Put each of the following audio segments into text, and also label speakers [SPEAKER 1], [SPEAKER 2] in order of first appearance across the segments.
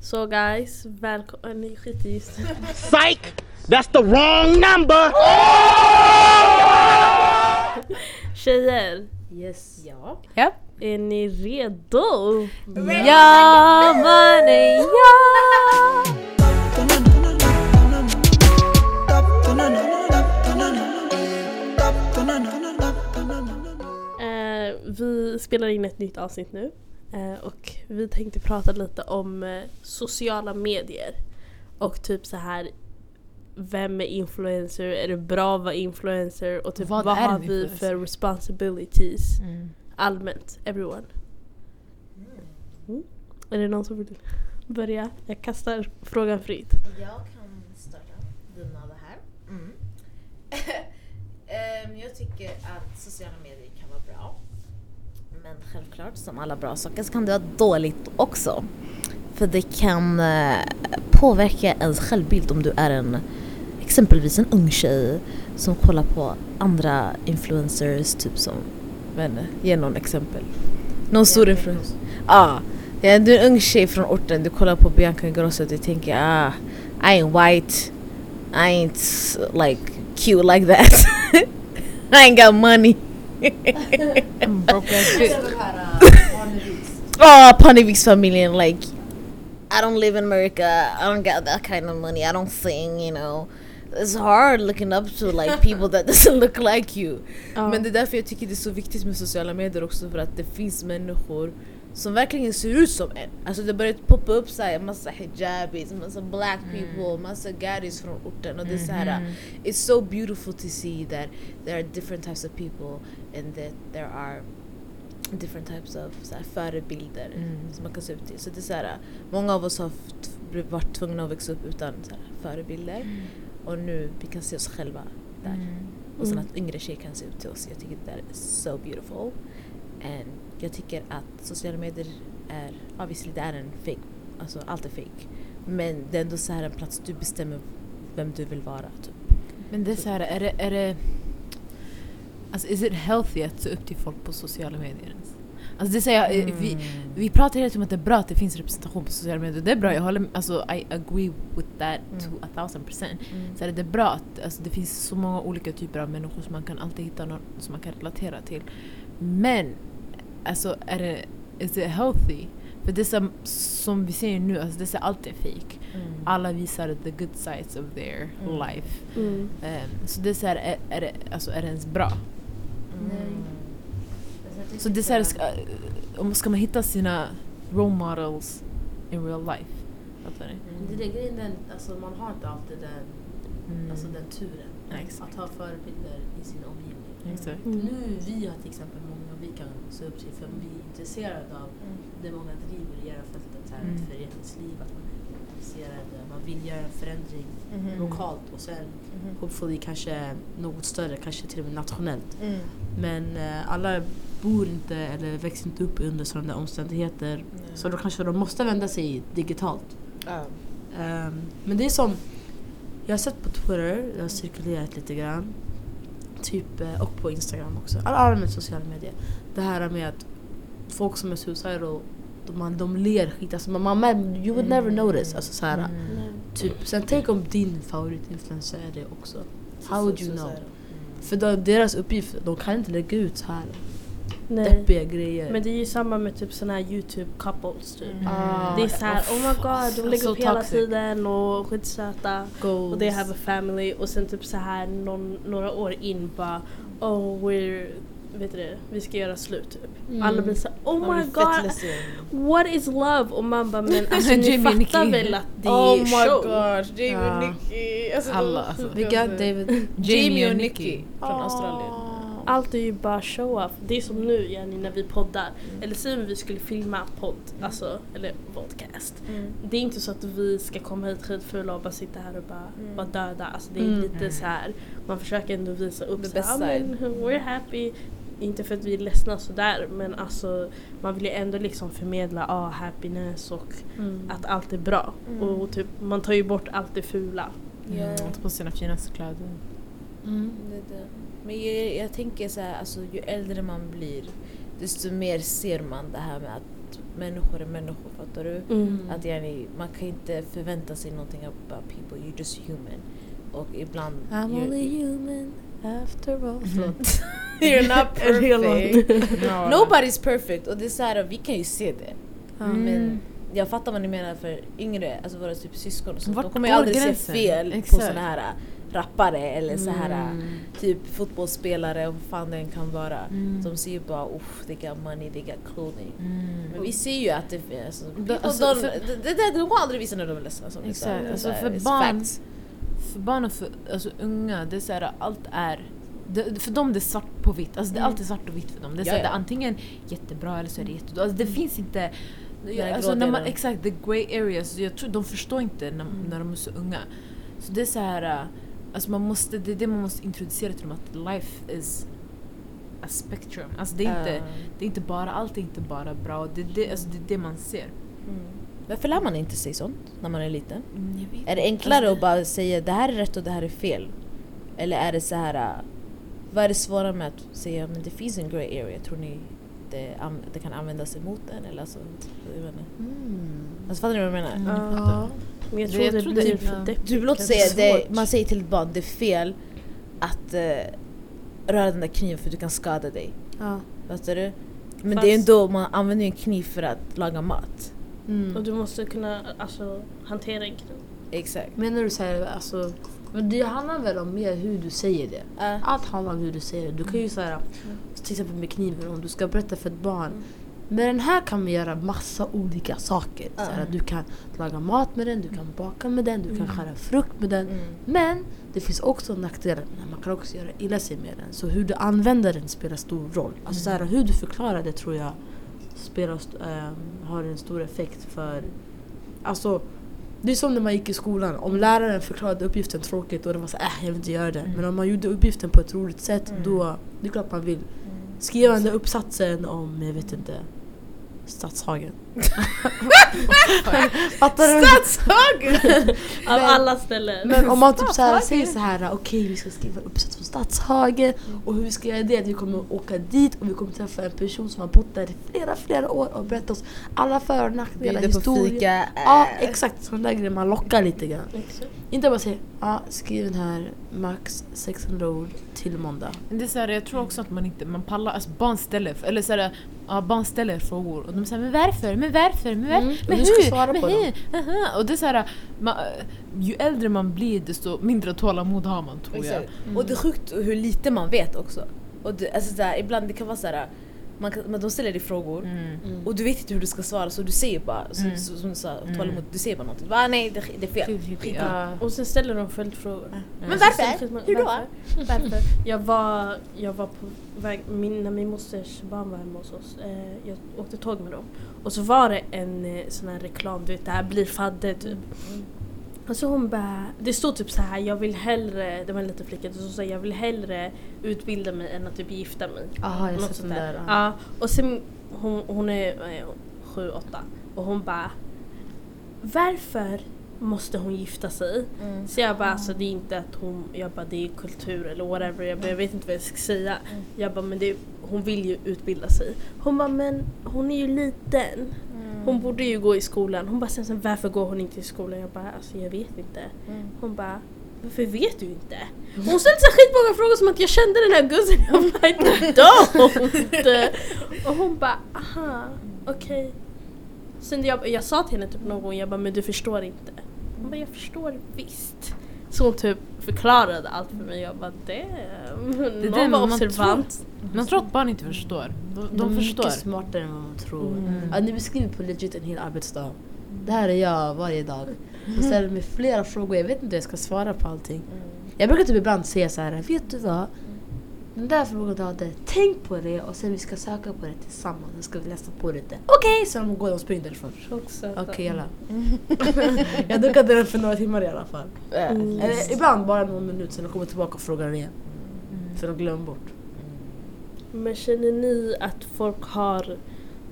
[SPEAKER 1] Så guys, välkomna... Ni skiter just
[SPEAKER 2] Psych! That's the wrong number!
[SPEAKER 1] Tjejer,
[SPEAKER 3] Yes. Ja.
[SPEAKER 4] Ja.
[SPEAKER 1] är ni redo?
[SPEAKER 4] Ja mannen ja!
[SPEAKER 1] Eh, vi spelar in ett nytt avsnitt nu. Eh, och vi tänkte prata lite om eh, sociala medier. Och typ så här vem är influencer? Är det bra att vara influencer? Och typ
[SPEAKER 4] Vad
[SPEAKER 1] vad, har vi för responsibilities?
[SPEAKER 4] Mm.
[SPEAKER 1] Allmänt, everyone. Mm. Är det någon som vill börja? Jag kastar frågan fritt.
[SPEAKER 3] Jag kan starta dina det här. Mm. Ehm, jag tycker att sociala medier. Men självklart, som alla bra saker, så kan det vara dåligt också. För det kan eh, påverka ens självbild om du är en exempelvis en ung tjej som kollar på andra influencers, typ som, men ge någon exempel. Någon stor influencer. Ja, ja, du är en ung tjej från orten, du kollar på Bianca Ingrosso och du tänker ah, I ain't white, I ain't like cute like that. I ain't got money.
[SPEAKER 4] I'm broke as bitch.
[SPEAKER 3] Uh, oh, Parneviks-familjen, like I don't live in America. I don't got that kind of money. I don't sing, you know. It's hard looking up to like people that doesn't look like you.
[SPEAKER 1] Ja.
[SPEAKER 5] Men det är därför jag tycker det är så viktigt med sociala medier också för att det finns människor som verkligen ser ut som en. Alltså det börjar poppa upp så här, massa hijabis, massa black people, massa gaddis från orten och det är så här, It's so beautiful to see that there are different types of people and that there are different types of så här, förebilder som man kan se upp till. Så det är så här, många av oss har varit tvungna att växa upp utan så här, förebilder och nu vi kan se oss själva där. Och sen
[SPEAKER 1] Mm.
[SPEAKER 5] att yngre tjejer kan se upp till oss. Jag tycker det där är so beautiful. And jag tycker att sociala medier är, obviously det är en fake, alltså allt är fake. Men det är ändå så här en plats du bestämmer vem du vill vara. Typ.
[SPEAKER 4] Men det är så här, är det, är det... Alltså is it healthy att se upp till folk på sociala medier? Alltså det säger jag, vi, vi pratar hela tiden om att det är bra att det finns representation på sociala medier. Det är bra, jag håller med, alltså I agree with that to a thousand percent. Så är det är bra att alltså, det finns så många olika typer av människor som man kan alltid hitta någon som man kan relatera till. Men, alltså är det, is it healthy? För det som, som vi ser nu, alltså det är alltid fake. Alla visar the good sides of their
[SPEAKER 3] Mm.
[SPEAKER 4] life.
[SPEAKER 1] Mm.
[SPEAKER 4] Ehm, så det är så här, är, är, det, alltså, är det ens bra? Så det är så här, ska, om ska man hitta sina role models in real life? Fattar ni?
[SPEAKER 5] Det är grejen, den, alltså man har inte alltid den,
[SPEAKER 4] Mm.
[SPEAKER 5] alltså den turen.
[SPEAKER 4] Ja.
[SPEAKER 5] Att ha förebilder i sin omgivning.
[SPEAKER 1] Mm.
[SPEAKER 5] Nu vi har till exempel många vi kan se upp till för vi är intresserade av det många driver i era fältet, så här,
[SPEAKER 4] Mm.
[SPEAKER 5] föreningsliv, att man är intresserad, man vill göra en förändring
[SPEAKER 3] Mm.
[SPEAKER 5] lokalt och sen hopefully kanske något större, kanske till och med nationellt.
[SPEAKER 3] Mm.
[SPEAKER 5] Men eh, alla bor inte eller växer inte upp under sådana omständigheter så då kanske de måste vända sig digitalt. Ehm, men det är som, jag har sett på Twitter, det har cirkulerat lite grann. Typ, eh, och på Instagram också. Alla allmänt sociala medier. Det här med att folk som är suicidal, de, man, de ler skit. Alltså, man, man, you would never notice. Alltså, så här, typ. Sen tänk om din favoritinfluencer är det också. How would you know? För då, deras uppgift, de kan inte lägga ut så här
[SPEAKER 1] Nej.
[SPEAKER 5] deppiga grejer.
[SPEAKER 1] Men det är ju samma med typ såna här youtube couples typ.
[SPEAKER 5] Ah,
[SPEAKER 1] Det är såhär oh my god, de lägger upp hela
[SPEAKER 4] toxic.
[SPEAKER 1] tiden och skitsöta.
[SPEAKER 5] goals.
[SPEAKER 1] Och they have a family och sen typ så här någon, några år in bara oh we're, vet du det, vi ska göra slut typ.
[SPEAKER 5] Mm.
[SPEAKER 1] Alla blir såhär oh my god, what is love? Och man bara men alltså ni fattar väl att det
[SPEAKER 3] Oh
[SPEAKER 1] är
[SPEAKER 3] my
[SPEAKER 1] show?
[SPEAKER 3] gosh, Jamie
[SPEAKER 5] Ja.
[SPEAKER 3] och Nicki. Alltså,
[SPEAKER 4] Alla, alltså.
[SPEAKER 5] Vi got David.
[SPEAKER 4] Jamie och Nicki.
[SPEAKER 3] från Australien.
[SPEAKER 1] Allt är ju bara show off. Det är som nu Jenny när vi poddar. Eller säg om vi skulle filma podd, alltså, eller podcast.
[SPEAKER 3] Mm.
[SPEAKER 1] Det är inte så att vi ska komma hit skitfula och bara sitta här och bara
[SPEAKER 3] Mm.
[SPEAKER 1] vara döda. Alltså det är
[SPEAKER 5] Mm.
[SPEAKER 1] lite så här. man försöker ändå visa upp
[SPEAKER 3] The
[SPEAKER 1] så här, "Ah, men we're happy. Inte för att vi är ledsna sådär men alltså man vill ju ändå liksom förmedla ah, happiness och
[SPEAKER 5] Mm.
[SPEAKER 1] att allt är bra.
[SPEAKER 3] Mm.
[SPEAKER 1] Och typ, man tar ju bort allt det fula.
[SPEAKER 3] Ja.
[SPEAKER 4] Mm, ta på sina finaste kläder.
[SPEAKER 5] Mm.
[SPEAKER 3] Det är det. Men jag, jag tänker så här, alltså, ju äldre man blir desto mer ser man det här med att människor är människor, fattar du?
[SPEAKER 1] Mm.
[SPEAKER 3] Att yani, man kan inte förvänta sig någonting about people, you're just human. Och ibland...
[SPEAKER 1] I'm
[SPEAKER 3] you're-
[SPEAKER 1] only human after all. Förlåt.
[SPEAKER 3] You're not perfect. Nobody's perfect och det är så här, vi kan ju se det.
[SPEAKER 4] Mm.
[SPEAKER 3] Men jag fattar vad ni menar för yngre, alltså våra typ syskon och sånt,
[SPEAKER 4] Vart
[SPEAKER 3] de kommer ju
[SPEAKER 4] går
[SPEAKER 3] aldrig
[SPEAKER 4] gränsen?
[SPEAKER 3] se fel
[SPEAKER 4] Exakt.
[SPEAKER 3] på såna här äh, rappare eller så här äh,
[SPEAKER 1] Mm.
[SPEAKER 3] typ fotbollsspelare och vad fan det än kan vara.
[SPEAKER 4] Mm.
[SPEAKER 3] De ser ju bara uff, they got money, they got clothing.
[SPEAKER 4] Mm.
[SPEAKER 3] Men vi ser ju att det finns, alltså,
[SPEAKER 4] alltså,
[SPEAKER 3] don't-
[SPEAKER 4] för-
[SPEAKER 3] det, det, det, de kommer aldrig visa när de är ledsna.
[SPEAKER 4] Exakt,
[SPEAKER 3] Det
[SPEAKER 4] alltså
[SPEAKER 3] så här,
[SPEAKER 4] för barn-
[SPEAKER 3] facts.
[SPEAKER 4] För barn och för alltså, unga, det är så här, allt är det, för dem det är svart på vitt, alltså det är
[SPEAKER 3] Mm.
[SPEAKER 4] alltid svart och vitt för dem. Det är, så här, det är antingen jättebra eller så är det jättedåligt. Alltså, det finns inte...
[SPEAKER 3] Den
[SPEAKER 4] Alltså, när man, exakt, the grey areas. Jag tror de förstår inte när,
[SPEAKER 3] Mm.
[SPEAKER 4] när de är så unga. Så det är så här... äh, Alltså man måste, det är det man måste introducera till dem, att life is a spectrum. Alltså det är inte,
[SPEAKER 3] Uh,
[SPEAKER 4] det är inte bara, allt är inte bara bra. Det är det, alltså det, är det man ser.
[SPEAKER 3] mm. Varför lär man inte sig sånt när man är liten?
[SPEAKER 4] Mm,
[SPEAKER 3] Är det enklare att bara säga det här är rätt och det här är fel? Eller är det så här... äh, Vad är det svåra med att säga men det finns en grey area? Tror ni det, an- det kan användas emot den? Eller alltså, jag vet inte.
[SPEAKER 1] Mm.
[SPEAKER 3] Alltså fattar ni vad jag menar?
[SPEAKER 4] Mm.
[SPEAKER 1] Ja. Men jag tror
[SPEAKER 4] Jag
[SPEAKER 1] det
[SPEAKER 4] tror
[SPEAKER 1] blir
[SPEAKER 4] det-
[SPEAKER 1] för
[SPEAKER 4] ja.
[SPEAKER 1] deppigt.
[SPEAKER 3] Låt
[SPEAKER 1] kanske.
[SPEAKER 3] säga, det,
[SPEAKER 1] Svårt.
[SPEAKER 3] man säger till ett barn det är fel att uh, röra den där kniven för du kan skada dig.
[SPEAKER 1] Ja.
[SPEAKER 3] Fattar du? Men
[SPEAKER 1] Fast-
[SPEAKER 3] det är ändå, man använder ju en kniv för att laga mat.
[SPEAKER 1] Och du måste kunna alltså, hantera en kniv.
[SPEAKER 3] Exakt.
[SPEAKER 5] Menar du såhär, alltså, men det handlar väl om mer hur du säger det.
[SPEAKER 3] Uh,
[SPEAKER 5] Allt handlar om hur du säger det. Du kan ju säga, till exempel med kniven, om du ska berätta för ett barn. Med den här kan vi göra massa olika saker.
[SPEAKER 3] Ja.
[SPEAKER 5] Såhär, du kan laga mat med den, du kan baka med den, du kan skära frukt med den.
[SPEAKER 3] mm.
[SPEAKER 5] Men det finns också nackdelar. Man kan också göra illa sig med den. Så hur du använder den spelar stor roll. Alltså såhär, hur du förklarar det tror jag spelar, ehm, har en stor effekt för... Alltså, det är som när man gick i skolan. Om läraren förklarade uppgiften tråkigt och det var så äh, jag vill inte göra det. Men om man gjorde uppgiften på ett roligt sätt
[SPEAKER 3] Mm.
[SPEAKER 5] då, det är klart man vill. Skriva den där uppsatsen om, jag vet inte, Stadshagen. Fattar du?
[SPEAKER 3] Stadshagen!
[SPEAKER 1] Av alla ställen.
[SPEAKER 5] Men om man typ så här säger så här, okej vi ska skriva uppsats om Stadshagen och hur vi ska göra det är att vi kommer åka dit och vi kommer träffa en person som har bott där i flera, flera år och berätta oss alla för och nackdelar,
[SPEAKER 3] på
[SPEAKER 5] historier. Ja
[SPEAKER 3] äh.
[SPEAKER 5] exakt, sådana där grejer man lockar lite grann.
[SPEAKER 1] Exakt.
[SPEAKER 5] Inte bara säga, ja skriv den här max 600 ord till måndag.
[SPEAKER 4] Det är så här, jag tror också att man inte, man pallar, alltså barn ställer, eller så här, ja, barn ställer frågor och de säger men varför, men varför, men varför,
[SPEAKER 5] Mm,
[SPEAKER 4] men
[SPEAKER 5] ska
[SPEAKER 4] hur,
[SPEAKER 5] svara
[SPEAKER 4] men
[SPEAKER 5] på
[SPEAKER 4] hur, aha. Och det är så här, man, ju äldre man blir desto mindre tålamod har man tror jag.
[SPEAKER 3] Exakt. Och det är sjukt hur lite man vet också. Och det, alltså så här, ibland det kan vara så här, man kan, men de ställer dig frågor
[SPEAKER 4] Mm.
[SPEAKER 3] och du vet inte hur du ska svara så du säger bara, så,
[SPEAKER 4] Mm.
[SPEAKER 3] så, som du sa,
[SPEAKER 4] Mm.
[SPEAKER 3] du säger bara någonting. Bara, nej det, det är fel.
[SPEAKER 4] Ja.
[SPEAKER 1] Och sen ställer de följdfrågor.
[SPEAKER 3] Men
[SPEAKER 1] Så ställer
[SPEAKER 3] varför?
[SPEAKER 1] man-
[SPEAKER 3] Hur då?
[SPEAKER 1] Varför? varför? Jag var, jag var på väg, min, när min mosters barn var hemma hos oss, eh, jag åkte tåg med dem. Och så var det en eh, sån här reklam, du vet det här blir fadder typ. Och så hon bara, det stod typ så här, jag vill hellre, det var en liten flicka, som sa jag vill hellre utbilda mig än att typ gifta mig.
[SPEAKER 5] Jaha, jag sett den
[SPEAKER 1] där.
[SPEAKER 5] där.
[SPEAKER 1] Ja, och sen hon, hon är eh, sju, åtta och hon bara Varför måste hon gifta sig?
[SPEAKER 3] Mm.
[SPEAKER 1] Så jag bara alltså det är inte att hon, jag bara det är kultur eller whatever, jag, bara, jag vet inte vad jag ska säga.
[SPEAKER 3] Mm.
[SPEAKER 1] Jag bara men det, hon vill ju utbilda sig. Hon bara men hon är ju liten.
[SPEAKER 3] Mm.
[SPEAKER 1] Hon borde ju gå i skolan. Hon bara sen, sen varför går hon inte i skolan? Jag bara alltså jag vet inte.
[SPEAKER 3] Mm.
[SPEAKER 1] Hon bara varför vet du inte? Hon ställde så skitmånga frågor som att jag kände den här guzzen. Jag bara I don't! Och hon bara aha okej. Sen jag, jag sa till henne typ någon gång, jag bara men du förstår inte. Hon bara jag förstår visst. Så hon typ förklarade allt för mig. Jag bara damn.
[SPEAKER 4] det
[SPEAKER 1] Någon var
[SPEAKER 4] man
[SPEAKER 1] observant.
[SPEAKER 4] Man tror att barn inte förstår. De, de
[SPEAKER 5] är
[SPEAKER 4] förstår.
[SPEAKER 5] mycket smartare än vad man tror.
[SPEAKER 1] Mm.
[SPEAKER 5] Ja, ni beskriver på legit en hel arbetsdag. Det här är jag varje dag. Jag ställer mig flera frågor, jag vet inte hur jag ska svara på allting. Jag brukar typ ibland säga så här, vet du vad? Den där frågan du hade, tänk på det och sen vi ska söka på det tillsammans. Sen ska vi läsa på lite. Okej, sen går de och springer därifrån. Okej, jalla. jag duckade den för några timmar i alla fall.
[SPEAKER 1] Mm.
[SPEAKER 5] Eller ibland bara någon minut, sen de kommer tillbaka och frågar igen. För de glömmer bort.
[SPEAKER 1] Men känner ni att folk har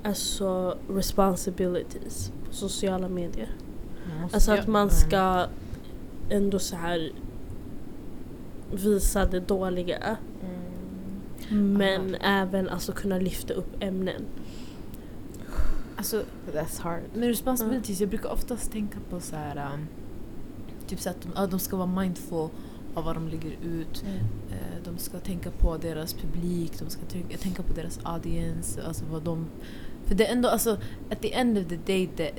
[SPEAKER 1] alltså responsibilities på sociala medier?
[SPEAKER 4] Måste
[SPEAKER 1] Alltså att man ska ändå så här visa det dåliga men även alltså kunna lyfta upp ämnen.
[SPEAKER 4] Alltså,
[SPEAKER 3] That's hard.
[SPEAKER 4] med responsibilities, jag brukar oftast tänka på så här, um, typ så att de, ja, de ska vara mindful av vad de lägger ut. Eh, de ska tänka på deras publik, de ska tänka, tänka på deras audience, alltså vad de... För det är ändå, alltså, at the end of the day, det,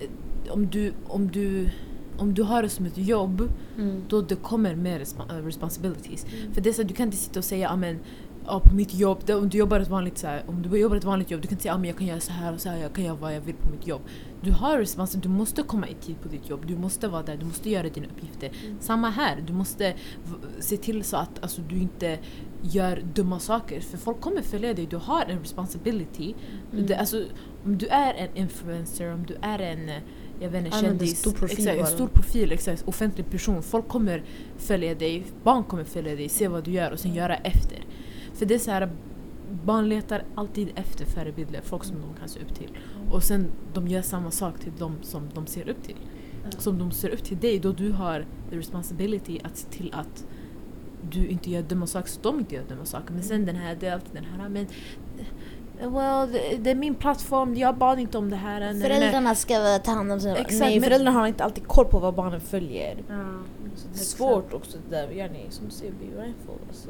[SPEAKER 4] om, du, om, du, om du har det som ett jobb,
[SPEAKER 5] Mm.
[SPEAKER 4] då det kommer mer resp- äh, responsibilities. För det är så att du kan inte sitta och säga amen, ja, på mitt jobb, om du jobbar ett vanligt så här, om du jobbar ett vanligt jobb, du kan inte säga att jag kan göra så här och så här, jag kan göra vad jag vill på mitt jobb. Du har responsibilitet, du måste komma i tid på ditt jobb, du måste vara där, du måste göra dina uppgifter. Samma här, du måste se till så att alltså, du inte gör dumma saker, för folk kommer följa dig, du har en responsibility. Det, alltså, om du är en influencer, om du är en jag vet inte, kändis,
[SPEAKER 5] stor profil
[SPEAKER 4] exakt, en stor profil, exakt, offentlig person. Folk kommer följa dig, barn kommer följa dig, se vad du gör och sen göra efter. För det är så här, barn letar alltid efter förebilder, folk som de kan se upp till. Och sen de gör samma sak till de som de ser upp till. Som de ser upp till dig, då du har the responsibility att se till att du inte gör dumma saker så de inte gör dumma saker. Men sen den här, det är alltid den här, men well, det, det är min plattform, jag bad inte om det här.
[SPEAKER 6] Föräldrarna ska ta hand om sina
[SPEAKER 4] Exakt,
[SPEAKER 3] Nej, föräldrarna har inte alltid koll på vad barnen följer.
[SPEAKER 1] Ja.
[SPEAKER 3] Det är svårt också det där, yani, som du säger, be mindful. Alltså.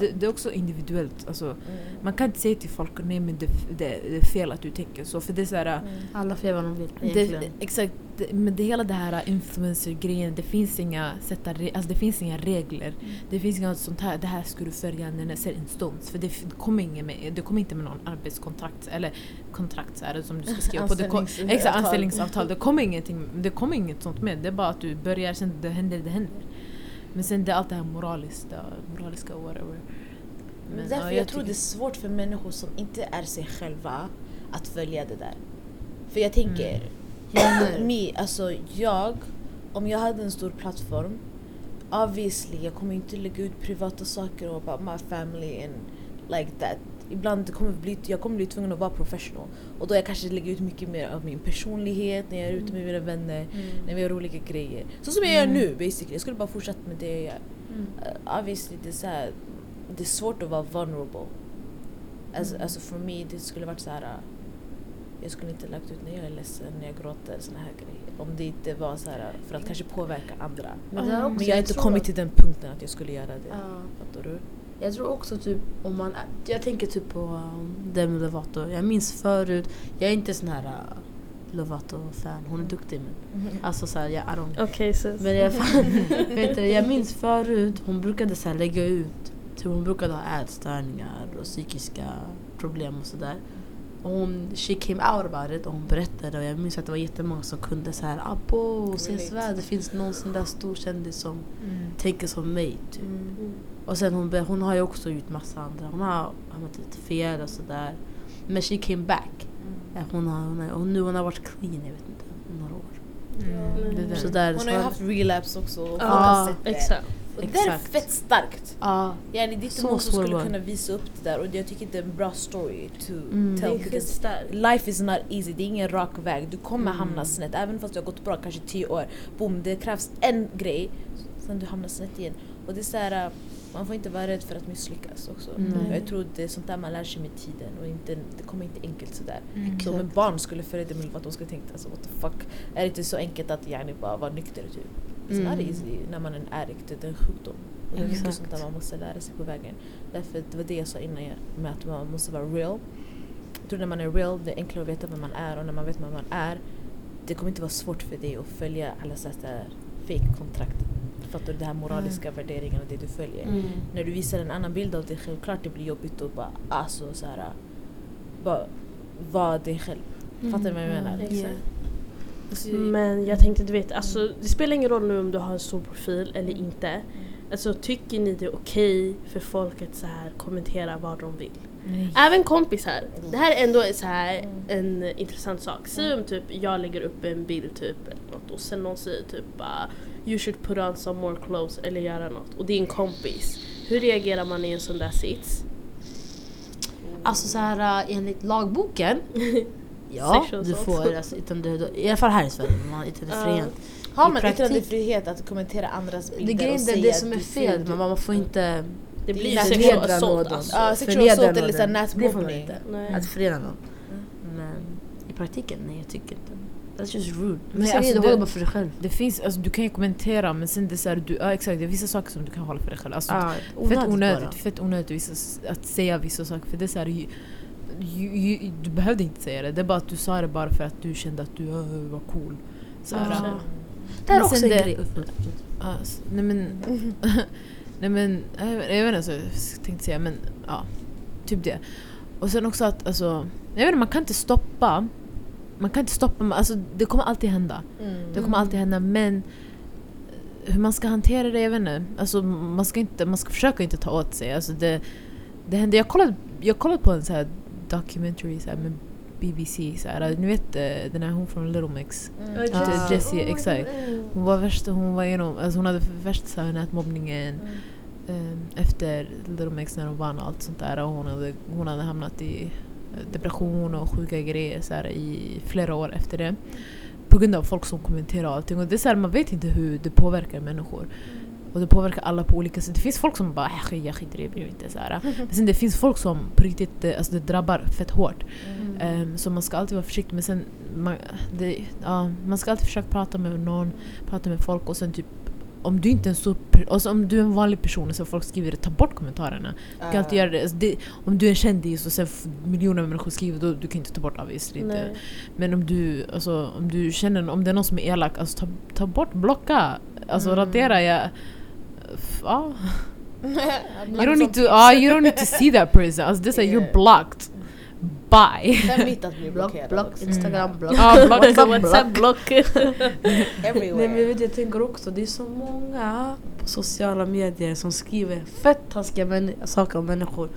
[SPEAKER 4] Det, det är också individuellt. Alltså,
[SPEAKER 3] Mm.
[SPEAKER 4] Man kan inte säga till folk nej men det, det, det är fel att du tänker så. För det är så här,
[SPEAKER 5] Alla får göra vad de vill
[SPEAKER 4] det, exakt, det, men det hela det här influencer-grejen, det finns inga sätta, alltså det finns inga regler. Det finns inga sånt här, det här ska du följa när det ser en stund. För det, kommer ingen med, det kommer inte med någon arbetskontrakt eller kontrakt så här, som du ska skriva på. Det kom, exakt, anställningsavtal. Det kommer, ingenting, det kommer inget sånt med. Det är bara att du börjar, sen det händer, det händer. Men sen det är allt det här moraliska, moraliska whatever.
[SPEAKER 3] Men
[SPEAKER 4] ja,
[SPEAKER 3] därför jag, tror det är svårt för människor som inte är sig själva att följa det där. För jag tänker, me, alltså jag, om jag hade en stor plattform, obviously jag kommer inte lägga ut privata saker och about my family and like that. Ibland kommer bli, jag kommer bli tvungen att vara professional. Och då jag kanske lägger ut mycket mer av min personlighet när jag är ute med mina vänner, när vi gör olika grejer. Så som jag gör nu basically, jag skulle bara fortsätta med det jag gör. Uh, obviously det är, så här, det är svårt att vara vulnerable. Alltså, alltså för mig det skulle varit så här. uh, Jag skulle inte lagt ut när jag är ledsen, när jag gråter, såna här grejer. Om det inte var så här uh, för att kanske påverka andra.
[SPEAKER 5] Men, också,
[SPEAKER 3] Men jag har inte kommit till den punkten att jag skulle göra det.
[SPEAKER 5] Ja.
[SPEAKER 3] Fattar du?
[SPEAKER 5] Jag tror också typ om man är, Jag tänker typ på um, Demi Lovato. Jag minns förut, jag är inte sån här uh, Lovato-fan. Hon är duktig men alltså såhär, jag, don't
[SPEAKER 1] Okej sis.
[SPEAKER 5] Men jag, vet du, jag minns förut, hon brukade så lägga ut, typ hon brukade ha ätstörningar och psykiska problem och sådär. Och hon, she came out about it och hon berättade och jag minns att det var jättemånga som kunde så här abo, ses väl, det finns någon sån där stor kändis som tänker som mig typ. Och sen hon, hon har ju också gjort massa andra, hon har hamnat lite fel och sådär. Men she came back. Ja, Hon har, hon har, och nu hon har varit clean, jag vet inte, några år.
[SPEAKER 4] Mm, det där.
[SPEAKER 5] Så där,
[SPEAKER 3] Hon har ju haft relapse också.
[SPEAKER 5] Ja,
[SPEAKER 3] har sett det.
[SPEAKER 1] Exakt.
[SPEAKER 3] Och det där är fett starkt.
[SPEAKER 5] Ja,
[SPEAKER 3] Yani, det är inte någon som skulle kunna visa upp det där och jag tycker det är en bra story to
[SPEAKER 5] Mm.
[SPEAKER 3] tell. Because. Life is not easy, det är ingen rak väg. Du kommer
[SPEAKER 5] Mm.
[SPEAKER 3] hamna snett. Även fast du har gått bra kanske tio år. Boom, det krävs en grej, sen du hamnar snett igen. Och det är så här, äh, man får inte vara rädd för att misslyckas också.
[SPEAKER 5] Nej.
[SPEAKER 3] Jag tror det är sånt där man lär sig med tiden och inte, det kommer inte enkelt sådär.
[SPEAKER 5] Mm.
[SPEAKER 3] Så om ett barn skulle följa det med att de skulle tänka alltså what the fuck. Är det inte så enkelt att yani bara vara nykter typ? It's not
[SPEAKER 5] Mm.
[SPEAKER 3] easy när man är en addict, det är en sjukdom. Och det är mycket sånt där man måste lära sig på vägen. Därför, det var det jag sa innan med att man måste vara real. Jag tror när man är real, det är enklare att veta vem man är och när man vet vem man är, det kommer inte vara svårt för dig att följa alla så här fake kontrakt. Fattar du? Det här moraliska värderingarna, det du följer.
[SPEAKER 5] Mm.
[SPEAKER 3] När du visar en annan bild av dig själv, klart det blir jobbigt att bara alltså så här, bara vara dig själv. Fattar du vad jag menar?
[SPEAKER 1] Exakt.
[SPEAKER 3] Alltså,
[SPEAKER 1] Men jag tänkte du vet, alltså, det spelar ingen roll nu om du har en stor profil eller inte. Alltså tycker ni det är okej för folk att så här kommentera vad de vill?
[SPEAKER 4] Nej.
[SPEAKER 1] Även kompisar. Det här är ändå så här en intressant sak. Säg om typ jag lägger upp en bild typ eller något och sen någon säger typ bara You should put on some more clothes eller göra något och det är en kompis. Hur reagerar man i en sån där sits?
[SPEAKER 5] Alltså så här äh, enligt lagboken. Ja, du får alltså, yttrande, i alla fall här i Sverige, man har yttrandefrihet.
[SPEAKER 3] Har
[SPEAKER 5] I
[SPEAKER 3] man yttrandefrihet att kommentera andras bilder
[SPEAKER 5] Det
[SPEAKER 3] och
[SPEAKER 5] det,
[SPEAKER 3] säga
[SPEAKER 5] det som är fel, men man får inte
[SPEAKER 1] Det blir ju
[SPEAKER 3] är
[SPEAKER 1] sexual assault alltså.
[SPEAKER 3] Ja, sexual assault eller nätmobbning.
[SPEAKER 5] Att förnedra någon. Men i praktiken? Nej jag tycker inte. That's just rude.
[SPEAKER 4] Men alltså,
[SPEAKER 5] du håller bara för dig själv.
[SPEAKER 4] Det finns, alltså, du kan ju kommentera men sen det är så här, du, ja exakt det är vissa saker som du kan hålla för dig själv. Alltså,
[SPEAKER 5] Ah,
[SPEAKER 4] fett
[SPEAKER 5] bara.
[SPEAKER 4] onödigt, fett onödigt vissa, att säga vissa saker för det är så här, du behövde inte säga det, det är bara att du sa det bara för att du kände att du uh, var cool. Så här,
[SPEAKER 5] Ja.
[SPEAKER 4] ja.
[SPEAKER 5] Det är också en
[SPEAKER 4] det-
[SPEAKER 5] grej.
[SPEAKER 4] Alltså, nej men, nej men, jag vet, jag vet inte vad jag tänkte säga men ja, typ det. Och sen också att alltså, jag vet inte, man kan inte stoppa, man kan inte stoppa, alltså det kommer alltid hända. Det kommer alltid hända men hur man ska hantera det, jag vet inte. Alltså man ska, inte, man ska försöka inte ta åt sig. Alltså det, det hände, jag kollade, jag kollade på en så här documentary så här med BBC, så här, ni vet eh, den här hon från Little Mix.
[SPEAKER 5] Ja.
[SPEAKER 4] Jessie, exakt. Hon var värst, hon var igenom, alltså hon hade värst så här nätmobbningen eh, efter Little Mix när hon vann och allt sånt där. Och hon, hade, hon hade hamnat i eh, depression och sjuka grejer så här, i flera år efter det. På grund av folk som kommenterar allting. Och det är så här, man vet inte hur det påverkar människor. Och det påverkar alla på olika sätt. Det finns folk som bara "Äh, jag skiter i det, bryr mig inte. Så här. Men sen det finns folk som på riktigt, alltså det drabbar fett hårt. Ehm, så man ska alltid vara försiktig. Men sen, man, det, ja, man ska alltid försöka prata med någon, prata med folk och sen typ om du inte är en stor alltså om du är en vanlig person och så folk skriver det, ta bort kommentarerna. Du kan inte göra det. Alltså det. Om du är en kändis och sen miljoner människor skriver, då du kan inte ta bort obviously. Inte. Men om du, alltså, om du känner, om det är någon som är elak, alltså ta, ta bort, blocka. Alltså radera. Jag, ja. You don't need to, ah, you don't need to see that person. Alltså det är såhär, you're blocked. Bye.
[SPEAKER 3] Fem mitt att bli
[SPEAKER 5] Block,
[SPEAKER 3] blockerad
[SPEAKER 5] block,
[SPEAKER 3] också.
[SPEAKER 5] Instagram, block.
[SPEAKER 4] Ja, block.
[SPEAKER 1] WhatsApp block.
[SPEAKER 3] Everywhere.
[SPEAKER 5] Nej men vet, jag tänker också, det är så många på sociala medier som skriver fett taskiga saker om människor.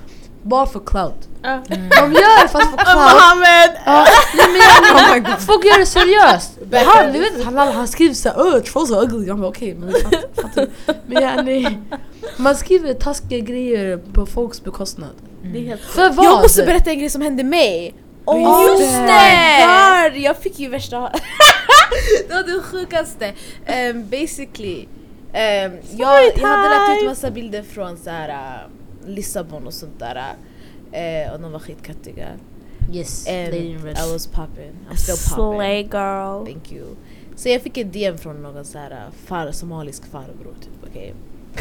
[SPEAKER 5] Bara för clout.
[SPEAKER 1] Ja.
[SPEAKER 5] De gör det fast för clout.
[SPEAKER 1] Mohammed!
[SPEAKER 5] Ja, nej, men jag, folk gör det seriöst. Han, du vet, han, han skriver såhär öh trolls are ugly. Jag bara okej men vi fattar, fattar. Men man skriver taskiga grejer på folks bekostnad.
[SPEAKER 1] Helt
[SPEAKER 5] För vad?
[SPEAKER 3] Jag måste berätta en grej som hände mig! Oh,
[SPEAKER 5] Just
[SPEAKER 3] just
[SPEAKER 5] det!
[SPEAKER 3] God, jag fick ju värsta... det var det sjukaste. Um, basically, um, jag, jag hade lagt ut massa bilder från så här, uh, Lissabon och sånt där. Uh, och de var skitkattiga.
[SPEAKER 5] Yes,
[SPEAKER 3] And. I was popping. I'm still popping.
[SPEAKER 1] Slay girl.
[SPEAKER 3] Thank you. Så jag fick ett DM från någon så här uh, far, somalisk farbror typ, okej?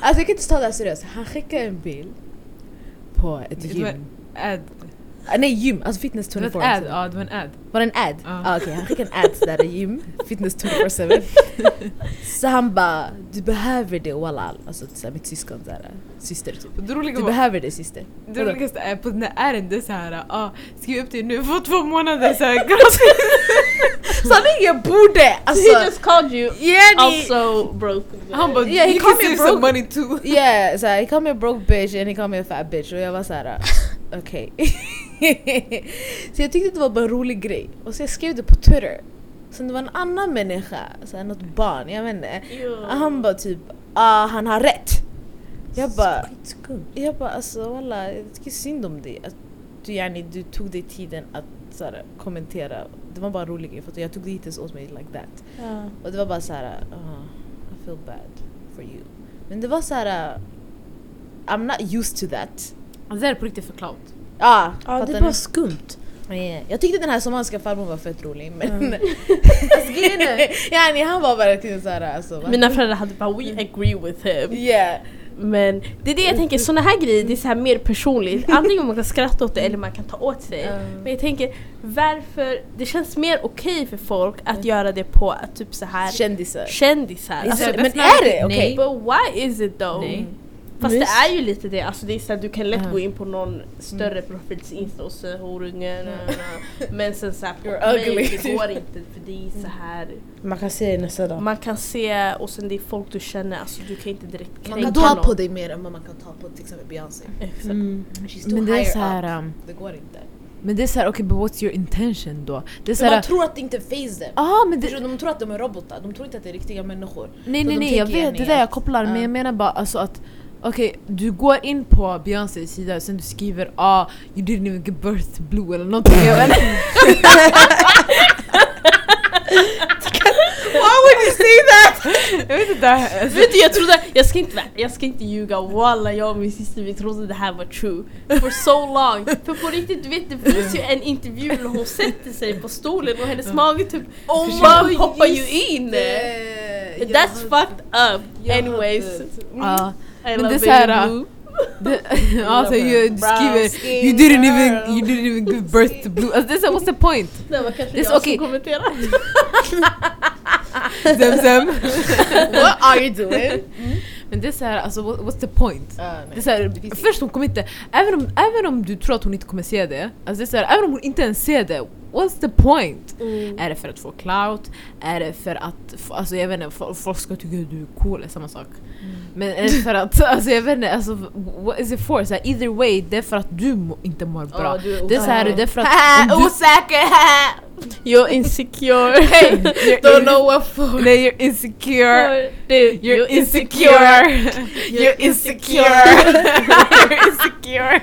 [SPEAKER 3] alltså jag kan inte ta det här seriöst. Han skickade en bild på ett gym.
[SPEAKER 4] Ad.
[SPEAKER 3] Ah, nej gym, alltså fitness
[SPEAKER 4] Det var
[SPEAKER 3] 24
[SPEAKER 4] ett ad, ja det var en ad.
[SPEAKER 3] Var det en ad?
[SPEAKER 4] Ja.
[SPEAKER 3] Ah, Okej, han skickade en ad där i gym, fitness 24-7 Så han bara, du behöver det walal Alltså så här, mitt syskon såhär, syster typ
[SPEAKER 4] Det
[SPEAKER 3] Du
[SPEAKER 4] var,
[SPEAKER 3] behöver det syster
[SPEAKER 4] det roligaste är på den här aden, det är såhär, ah, skriv upp det nu, få två månader såhär gratis.
[SPEAKER 3] Sanningen borde! Alltså,
[SPEAKER 1] He just called you
[SPEAKER 3] yeah,
[SPEAKER 1] also broke.
[SPEAKER 4] Han bara,
[SPEAKER 3] Yeah, he called
[SPEAKER 4] can save some
[SPEAKER 3] broke.
[SPEAKER 4] money too.
[SPEAKER 3] yeah, så här, he called me a broke bitch and he called me a fat bitch och jag var såhär, okej Så jag tyckte det var bara en rolig grej. Och så jag skrev det på Twitter. Sen det var en annan människa, så här, något barn, jag vet inte. Han bara typ, ah han har rätt. Jag bara, jag bara alltså walla, jag tycker synd om dig. Att du, yani, du tog dig tiden att så här, kommentera. Det var bara en rolig grej för jag tog det hittills åt mig like that.
[SPEAKER 1] Ja.
[SPEAKER 3] Och det var bara så här, uh, I feel bad for you. Men det var så här, uh, I'm not used to that.
[SPEAKER 4] Det är på riktigt för clout.
[SPEAKER 5] Ja
[SPEAKER 3] fattar
[SPEAKER 5] det är bara skumt.
[SPEAKER 3] Jag tyckte den här somaliska farbrorn var fett rolig men alltså, grejen är, yani, han var verkligen såhär alltså, va?
[SPEAKER 1] Mina föräldrar hade bara we agree with him.
[SPEAKER 3] yeah.
[SPEAKER 1] Men det är det jag tänker, såna här grejer det är så här mer personligt. Antingen man kan skratta åt det eller man kan ta åt sig. Men jag tänker varför, det känns mer okej för folk att göra det på att typ så här
[SPEAKER 3] Kändisar
[SPEAKER 1] kändisar.
[SPEAKER 3] Alltså,
[SPEAKER 1] Alltså,
[SPEAKER 3] men är det okej?
[SPEAKER 1] But why is it though?
[SPEAKER 4] Nej.
[SPEAKER 1] Fast det är ju lite det, alltså det är så här, du kan lätt gå in på någon större profils insta och säga horungen Men sen såhär på
[SPEAKER 3] You're
[SPEAKER 1] mig,
[SPEAKER 3] ugly.
[SPEAKER 1] det går inte för det är så här
[SPEAKER 5] Man kan se det nästa dag.
[SPEAKER 1] Man kan se och sen det är folk du känner, alltså du kan inte direkt
[SPEAKER 3] Man
[SPEAKER 1] kränka
[SPEAKER 3] kan ta
[SPEAKER 1] någon.
[SPEAKER 3] på dig mer än vad man kan ta på till exempel Beyoncé.
[SPEAKER 5] Mm.
[SPEAKER 4] Men det är så här, um,
[SPEAKER 3] Det går inte
[SPEAKER 4] men det är såhär, okej but what's your intention då? Det är
[SPEAKER 3] För man
[SPEAKER 4] såhär,
[SPEAKER 3] tror att det inte face them
[SPEAKER 4] ah men det?
[SPEAKER 3] De tror att de är robotar, de tror inte att det är riktiga människor
[SPEAKER 4] nej
[SPEAKER 3] Så
[SPEAKER 4] nej nej jag vet, det är där jag kopplar men
[SPEAKER 3] Ja.
[SPEAKER 4] jag menar bara alltså att Okej, du går in på Beyoncés sida sen du skriver ah you didn't even give birth to blue eller någonting. Why would you say that! jag vet inte. Alltså,
[SPEAKER 1] Vet du jag trodde, jag ska inte, jag ska inte ljuga, walla jag och min syster vi trodde det här var true for so long. För på riktigt, du vet det finns ju en intervju när hon sätter sig på stolen och hennes mage typ
[SPEAKER 3] Oh my
[SPEAKER 1] hoppar ju in. That's fucked up. Anyways.
[SPEAKER 3] hade-
[SPEAKER 4] ja.
[SPEAKER 1] I
[SPEAKER 4] Men det är så här,
[SPEAKER 1] baby blue.
[SPEAKER 4] Det, alltså you
[SPEAKER 1] Brown
[SPEAKER 4] skriver you didn't even you didn't even give birth to blue. Alltså så, what's the point?
[SPEAKER 1] Det var kanske
[SPEAKER 4] är
[SPEAKER 1] jag
[SPEAKER 4] okej.
[SPEAKER 1] som kommenterade.
[SPEAKER 4] Zemzem.
[SPEAKER 3] What are you doing?
[SPEAKER 4] Men det är såhär, alltså what, what's the point?
[SPEAKER 3] Ah,
[SPEAKER 4] Det är såhär, först hon kommer inte, även om, även om du tror att hon inte kommer se det, alltså det är såhär, även om hon inte ens ser det, what's the point? Är det för att få clout? Är det för att, alltså jag vet inte, fo- folk ska tycka att du är cool, är samma sak. Men är det för att, alltså jag vet inte, alltså what is it for? Så här, either way, det är för att du må, inte mår bra.
[SPEAKER 3] Du är
[SPEAKER 4] det är såhär, det är för att du,
[SPEAKER 3] Osäker!
[SPEAKER 1] You're insecure.
[SPEAKER 3] Don't know what for.
[SPEAKER 4] Nej, you're insecure.
[SPEAKER 1] Dude,
[SPEAKER 4] You're insecure. You're insecure. You're insecure.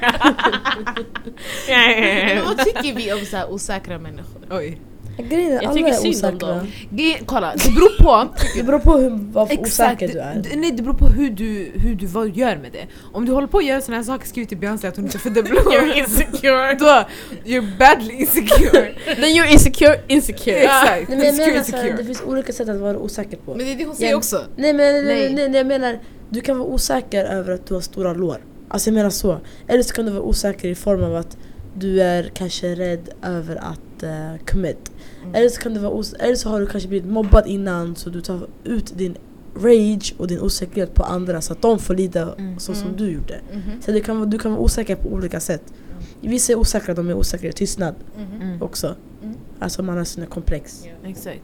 [SPEAKER 3] Vad tycker vi om så här osäkra människor?
[SPEAKER 4] Oj.
[SPEAKER 5] Grejen är
[SPEAKER 1] Jag
[SPEAKER 5] alla
[SPEAKER 1] tycker
[SPEAKER 5] är
[SPEAKER 1] synd om
[SPEAKER 5] osäkra.
[SPEAKER 1] dem.
[SPEAKER 4] Ge- Kolla, det beror på.
[SPEAKER 5] Det beror på hur, vad osäker du är.
[SPEAKER 4] d- Nej det beror på hur du, hur du vad du gör med det. Om du håller på att göra såna här saker, skriv till Beyoncé att hon inte födde blå. You're insecure. Då, you're badly insecure.
[SPEAKER 1] Then you're insecure, insecure.
[SPEAKER 4] Exakt.
[SPEAKER 5] Nej, men jag
[SPEAKER 4] insecure,
[SPEAKER 5] menar så här, det
[SPEAKER 4] insecure.
[SPEAKER 5] finns olika sätt att vara osäker på.
[SPEAKER 3] Men det är det hon säger
[SPEAKER 5] Ja.
[SPEAKER 3] också.
[SPEAKER 5] Nej men nej,
[SPEAKER 4] Nej.
[SPEAKER 5] nej. Nej, jag menar, du kan vara osäker över att du har stora lår. Alltså jag menar så. Eller så kan du vara osäker i form av att du är kanske rädd över att uh, commit. Eller, så kan du vara os- eller så har du kanske blivit mobbad innan så du tar ut din rage och din osäkerhet på andra så att de får lida
[SPEAKER 4] Mm.
[SPEAKER 5] så som du gjorde.
[SPEAKER 3] Mhm.
[SPEAKER 5] Så du kan, vara- du kan vara osäker på olika sätt. Vissa är osäkra, de är osäkra i tystnad
[SPEAKER 4] Mm.
[SPEAKER 5] också.
[SPEAKER 3] Mm.
[SPEAKER 5] Alltså man har sina komplex.
[SPEAKER 4] Exakt.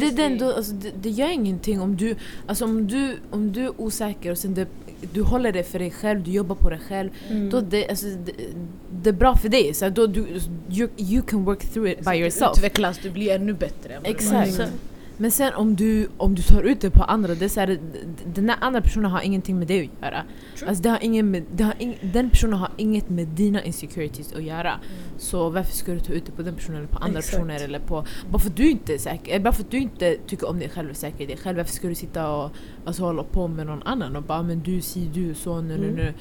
[SPEAKER 4] Det, det, är ändå, alltså, det, det gör ingenting om du, alltså, om du, om du är osäker och sen det, du håller det för dig själv, du jobbar på dig själv. Då det, alltså, det, det är bra för dig. Så då du, you, you can work through it by
[SPEAKER 3] Du
[SPEAKER 4] yourself.
[SPEAKER 3] utvecklas, du blir ännu bättre. du
[SPEAKER 4] Exakt.
[SPEAKER 3] innan.
[SPEAKER 4] Men sen om du, om du tar ut det på andra, det är så här, den där andra personen har ingenting med det att göra.
[SPEAKER 3] True.
[SPEAKER 4] Alltså det har ingen med, det har ing, den personen har inget med dina insecurities att göra. Så varför ska du ta ut det på den personen eller på andra
[SPEAKER 5] Exakt.
[SPEAKER 4] personer? Eller på, bara för att du inte är säker, eller bara för att du inte tycker om dig själv och säker i dig själv. Varför ska du sitta och alltså, hålla på med någon annan och bara men du si du så nu nu
[SPEAKER 5] Mm.
[SPEAKER 4] nu.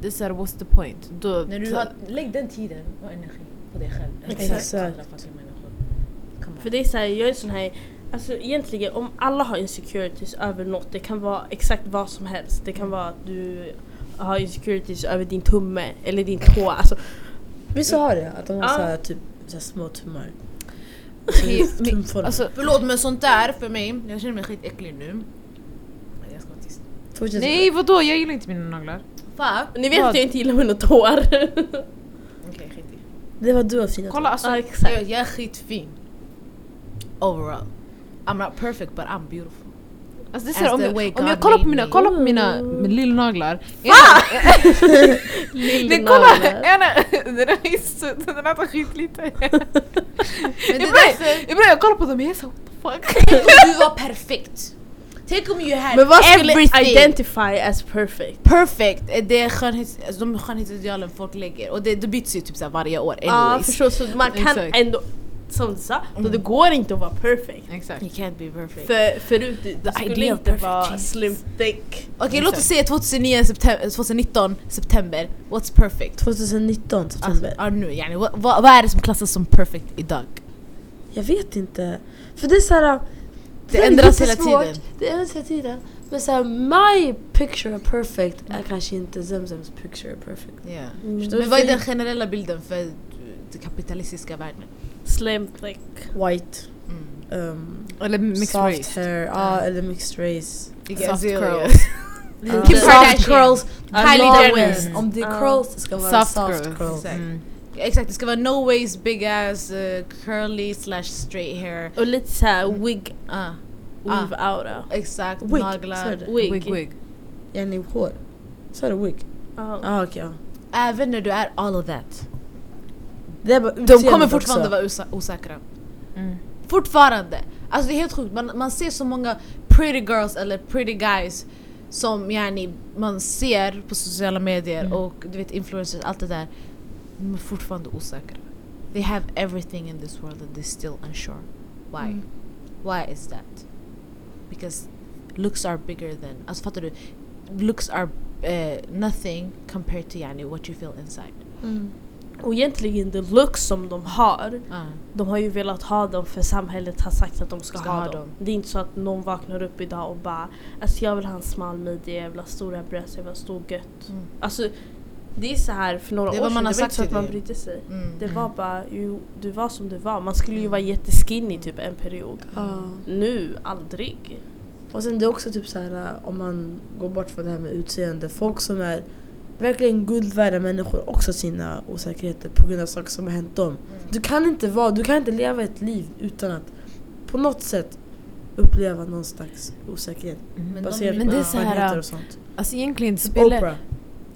[SPEAKER 4] Det är såhär what's the point? Då,
[SPEAKER 3] När du har, lägg den tiden och energi på dig själv.
[SPEAKER 5] Exakt.
[SPEAKER 3] on.
[SPEAKER 1] För det är såhär, jag är sån här Alltså egentligen om alla har insecurities över något, det kan vara exakt vad som helst. Det kan vara att du har insecurities över din tumme eller din tå. Alltså,
[SPEAKER 5] Vissa har det, att de har
[SPEAKER 1] Ja.
[SPEAKER 5] så här, typ så här små tummar.
[SPEAKER 4] Men-
[SPEAKER 5] Tumformar.
[SPEAKER 4] alltså,
[SPEAKER 3] Förlåt men sånt där för mig, jag känner mig skitäcklig nu. Nej, Jag ska vara tyst.
[SPEAKER 5] Fortsätt.
[SPEAKER 4] nej vadå, jag gillar inte mina naglar.
[SPEAKER 3] Fuck.
[SPEAKER 1] ni vet
[SPEAKER 4] Vad?
[SPEAKER 1] att jag inte gillar mina tår.
[SPEAKER 3] Okej skit i.
[SPEAKER 5] Det var du har fina
[SPEAKER 4] Kolla alltså,
[SPEAKER 1] ja, exakt.
[SPEAKER 3] Jag, jag är skitfin. Overall. I'm not perfect but I'm beautiful.
[SPEAKER 4] Alltså det är
[SPEAKER 3] As
[SPEAKER 4] såhär, om, jag, om jag kollar på mina, kolla på mina med lillnaglar. Nej
[SPEAKER 1] Lillnaglar.
[SPEAKER 4] kolla! ena- Den är så- den äter skitlite.
[SPEAKER 3] Men det är
[SPEAKER 4] Ibland jag kollar på dem och jag är så what the fuck.
[SPEAKER 3] tänk om du var perfekt. Tänk om you had
[SPEAKER 1] Men vad skulle
[SPEAKER 3] everything.
[SPEAKER 1] identify as perfect?
[SPEAKER 3] Perfect, är det skönhets, alltså de skönhetsidealen folk lägger och det, det byts ju typ så här varje år
[SPEAKER 1] Ja
[SPEAKER 3] anyways.
[SPEAKER 1] förstår, så man kan
[SPEAKER 4] Exakt.
[SPEAKER 1] ändå, som du sa, då det går inte att vara perfect.
[SPEAKER 4] Exakt.
[SPEAKER 3] You can't be perfect.
[SPEAKER 1] För, förut, det, det skulle inte vara
[SPEAKER 3] Jesus.
[SPEAKER 1] slim thick.
[SPEAKER 3] Okej låt oss säga 2009 september, 2019 september, what's perfect?
[SPEAKER 5] 2019
[SPEAKER 3] Alltså,
[SPEAKER 5] september.
[SPEAKER 3] ja, nu, yani, vad, vad, vad är det som klassas som perfect idag?
[SPEAKER 5] Jag vet inte. För det är såhär...
[SPEAKER 3] Det
[SPEAKER 5] är
[SPEAKER 3] ändras hela tiden.
[SPEAKER 5] Det ändras hela tiden. Men såhär, my picture of perfect är kanske inte Zemzems picture of perfect.
[SPEAKER 3] Yeah.
[SPEAKER 5] Förstår
[SPEAKER 3] Men vad är den generella bilden för den kapitalistiska världen?
[SPEAKER 1] Slim thick.
[SPEAKER 5] White.
[SPEAKER 3] Mm.
[SPEAKER 5] Um,
[SPEAKER 4] Eller mixed
[SPEAKER 5] soft
[SPEAKER 4] race.
[SPEAKER 5] hair, ja eller mixed race.
[SPEAKER 4] Soft
[SPEAKER 3] Azalea.
[SPEAKER 4] curls.
[SPEAKER 5] Ja.
[SPEAKER 3] Kim
[SPEAKER 5] soft
[SPEAKER 3] Kardashian.
[SPEAKER 5] curls.
[SPEAKER 3] Kylie
[SPEAKER 5] no
[SPEAKER 3] Jenner.
[SPEAKER 5] ways. Om det är
[SPEAKER 1] Ja.
[SPEAKER 5] curls det ska vara
[SPEAKER 4] Soft
[SPEAKER 5] soft,
[SPEAKER 4] curls.
[SPEAKER 5] curls.
[SPEAKER 3] Exakt.
[SPEAKER 4] Mm.
[SPEAKER 3] Exakt, det ska vara no ways, big ass, uh, curly slash straight hair.
[SPEAKER 1] Och lite såhär wig,
[SPEAKER 3] Ah,
[SPEAKER 1] weave out. uh.
[SPEAKER 3] exakt,
[SPEAKER 5] Wig,
[SPEAKER 3] naglar.
[SPEAKER 5] så är det.
[SPEAKER 1] Wig.
[SPEAKER 4] Wig wig.
[SPEAKER 5] Yani hår. Så är det wig?
[SPEAKER 1] Ja.
[SPEAKER 5] Ja okej ja.
[SPEAKER 3] Även när du är all of that. De kommer fortfarande
[SPEAKER 5] också.
[SPEAKER 3] vara osä- osäkra.
[SPEAKER 4] Mm.
[SPEAKER 3] Fortfarande! Alltså det är helt sjukt, man, man ser så många pretty girls eller pretty guys som yani, man ser på sociala medier
[SPEAKER 5] Mm.
[SPEAKER 3] och du vet influencers, allt det där. De är fortfarande osäkra. They have everything in this world and they're still unsure. Why?
[SPEAKER 5] Mm.
[SPEAKER 3] Why is that? because looks are bigger than, alltså fattar du? Looks are eh, nothing compared to yani, what you feel inside.
[SPEAKER 1] Och egentligen the looks som de har,
[SPEAKER 3] Ah.
[SPEAKER 1] de har ju velat ha dem för samhället har sagt att de ska,
[SPEAKER 3] Ska
[SPEAKER 1] ha, dem.
[SPEAKER 3] dem.
[SPEAKER 1] Det är inte så att någon vaknar upp idag och bara alltså jag vill ha en smal midja, jag vill ha stora bröst, jag vill ha stor gött.
[SPEAKER 3] Mm.
[SPEAKER 1] Alltså det är så här för några år sedan, det var inte
[SPEAKER 3] sagt
[SPEAKER 1] så att man brydde sig.
[SPEAKER 3] Mm.
[SPEAKER 1] Det var bara, jo, du var som du var. Man skulle ju vara jätteskinny typ en period. Nu, aldrig.
[SPEAKER 5] Och sen det är också typ så här om man går bort från det här med utseende. Folk som är verkligen guld värda människor också sina osäkerheter på grund av saker som har hänt dem. Du kan inte vara, du kan inte leva ett liv utan att på något sätt uppleva någon slags osäkerhet.
[SPEAKER 3] Men
[SPEAKER 5] Baserat
[SPEAKER 3] de-
[SPEAKER 5] på
[SPEAKER 4] Men här,
[SPEAKER 5] erfarenheter och sånt.
[SPEAKER 4] Alltså egentligen,
[SPEAKER 5] Typ
[SPEAKER 4] spelar,
[SPEAKER 5] Oprah.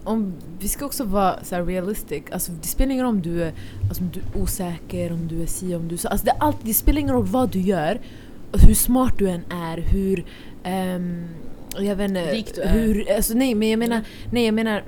[SPEAKER 4] om, vi ska också vara så här realistic. Alltså, det spelar ingen roll om du, är, alltså, om du är osäker, om du är si, om du är så. Alltså, det, är allt, det spelar ingen roll vad du gör, och hur smart du än är, hur... ehm, jag vet inte,
[SPEAKER 3] Rik du är.
[SPEAKER 4] hur, alltså, nej, men jag menar, nej, jag menar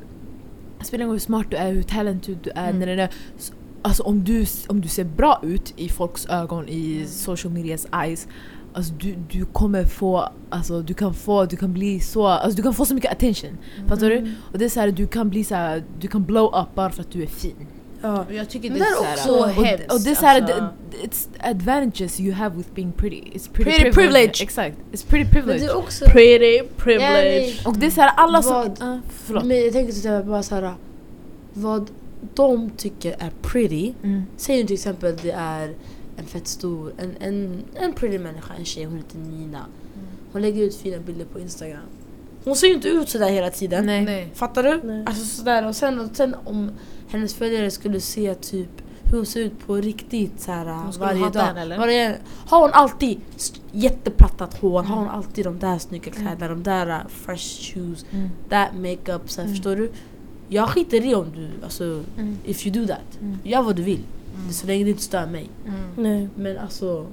[SPEAKER 4] spelar ingen roll hur smart du är, hur talented du är.
[SPEAKER 3] Mm.
[SPEAKER 4] Så, Alltså om du, om du ser bra ut i folks ögon, i social medias eyes Alltså du, du kommer få, alltså du kan få, du kan bli så, alltså du kan få så mycket attention. Fattar du? Och det är så här, du kan bli så här, du kan blow up bara för att du är fin.
[SPEAKER 5] Ja.
[SPEAKER 3] Jag tycker
[SPEAKER 5] Men
[SPEAKER 3] det är så,
[SPEAKER 5] också-
[SPEAKER 3] så
[SPEAKER 4] och,
[SPEAKER 3] hemskt.
[SPEAKER 4] och det är så här,
[SPEAKER 3] alltså.
[SPEAKER 4] det- it's advantages you have with being pretty. It's pretty,
[SPEAKER 3] Pretty privilege.
[SPEAKER 4] Exakt, it's pretty
[SPEAKER 5] Men
[SPEAKER 4] privilege.
[SPEAKER 5] det är också...
[SPEAKER 1] Pretty privilege.
[SPEAKER 5] Ja,
[SPEAKER 4] och det är så här, alla som...
[SPEAKER 5] Vad-
[SPEAKER 4] Uh, förlåt.
[SPEAKER 5] Men jag tänker typ bara så här vad de tycker är pretty.
[SPEAKER 4] Mm.
[SPEAKER 5] Säg nu till exempel det är en fett stor, en, en, en pretty människa, en tjej, hon heter Nina. Hon lägger ut fina bilder på Instagram. Hon ser ju inte ut sådär hela tiden.
[SPEAKER 4] Nej.
[SPEAKER 3] Nej.
[SPEAKER 5] Fattar du?
[SPEAKER 1] Nej.
[SPEAKER 5] Alltså sådär och sen, och sen om hennes följare skulle se typ hur hon ser ut på riktigt
[SPEAKER 3] Hon skulle
[SPEAKER 5] varje dag.
[SPEAKER 3] henne, eller?
[SPEAKER 5] Varje, har hon alltid jätteplattat hår, har hon alltid de där snygga kläderna, de där uh, fresh shoes,
[SPEAKER 4] Mm.
[SPEAKER 5] that makeup, så här,
[SPEAKER 4] Mm.
[SPEAKER 5] förstår du? Jag skiter i om du, alltså,
[SPEAKER 4] Mm.
[SPEAKER 5] if you do that.
[SPEAKER 4] Mm.
[SPEAKER 5] Gör vad du vill. Så länge det inte stör mig.
[SPEAKER 3] Mm.
[SPEAKER 1] Nej.
[SPEAKER 5] Men alltså,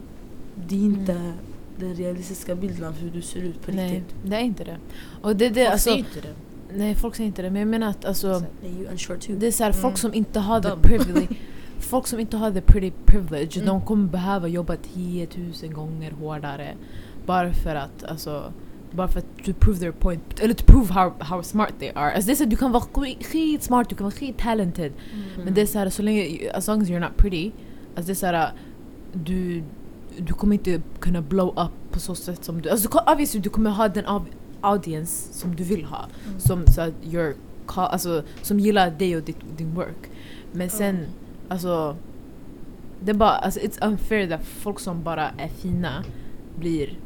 [SPEAKER 5] det är inte den realistiska bilden av hur du ser ut på
[SPEAKER 4] Nej,
[SPEAKER 5] riktigt.
[SPEAKER 4] det är inte det. Och det, det alltså,
[SPEAKER 3] inte det.
[SPEAKER 4] Nej, folk säger inte det. Men jag menar att alltså,
[SPEAKER 5] too.
[SPEAKER 4] det är så här, folk
[SPEAKER 3] Mm.
[SPEAKER 4] som inte har the privilege Folk som inte har the pretty privilege,
[SPEAKER 3] Mm.
[SPEAKER 4] de kommer behöva jobba 10 000 gånger hårdare. Bara för att, alltså, bara för att to prove their point, eller to prove how, how smart they are. Alltså det är så, här, du kan vara skit- skitsmart, du kan vara skittalented. Men det är såhär, så länge, as long as you're not pretty, alltså det är såhär, du, du kommer inte kunna blow up på så sätt som du, alltså obviously du kommer ha den av, audience som du vill ha. Som, så att you're, ca- alltså, som gillar dig och ditt, din work. Men sen, alltså, det är bara, alltså it's unfair att folk som bara är fina blir,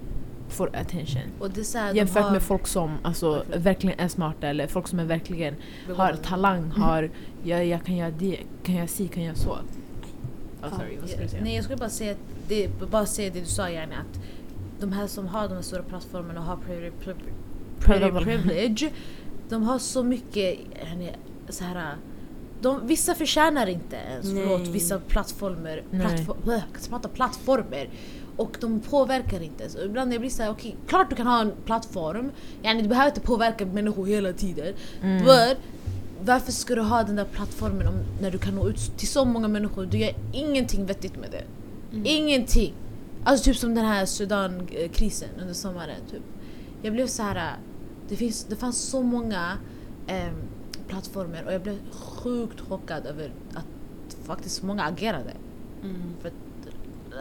[SPEAKER 4] får attention.
[SPEAKER 3] Här,
[SPEAKER 4] Jämfört
[SPEAKER 3] har
[SPEAKER 4] med folk som alltså, verkligen är smarta eller folk som är verkligen har talang, har jag, jag kan göra det, kan jag si, kan jag så. Oh, sorry, du säga?
[SPEAKER 3] Nej jag skulle bara säga, det, bara säga det du sa gärna att de här som har de här stora plattformarna och har privilege, de har så mycket så här, de, vissa förtjänar inte ens, förlåt, vissa plattformar, plattform, plattformar och de påverkar inte. Så ibland jag blir såhär, okej, klart du kan ha en plattform, yani, du behöver inte påverka människor hela tiden.
[SPEAKER 4] Mm.
[SPEAKER 3] But, varför ska du ha den där plattformen om, när du kan nå ut till så många människor? Du gör ingenting vettigt med det. Ingenting! Alltså typ som den här Sudan-krisen under sommaren. Typ. Jag blev så här. Det, finns, det fanns så många ehm, plattformar och jag blev sjukt chockad över att faktiskt många agerade. För att,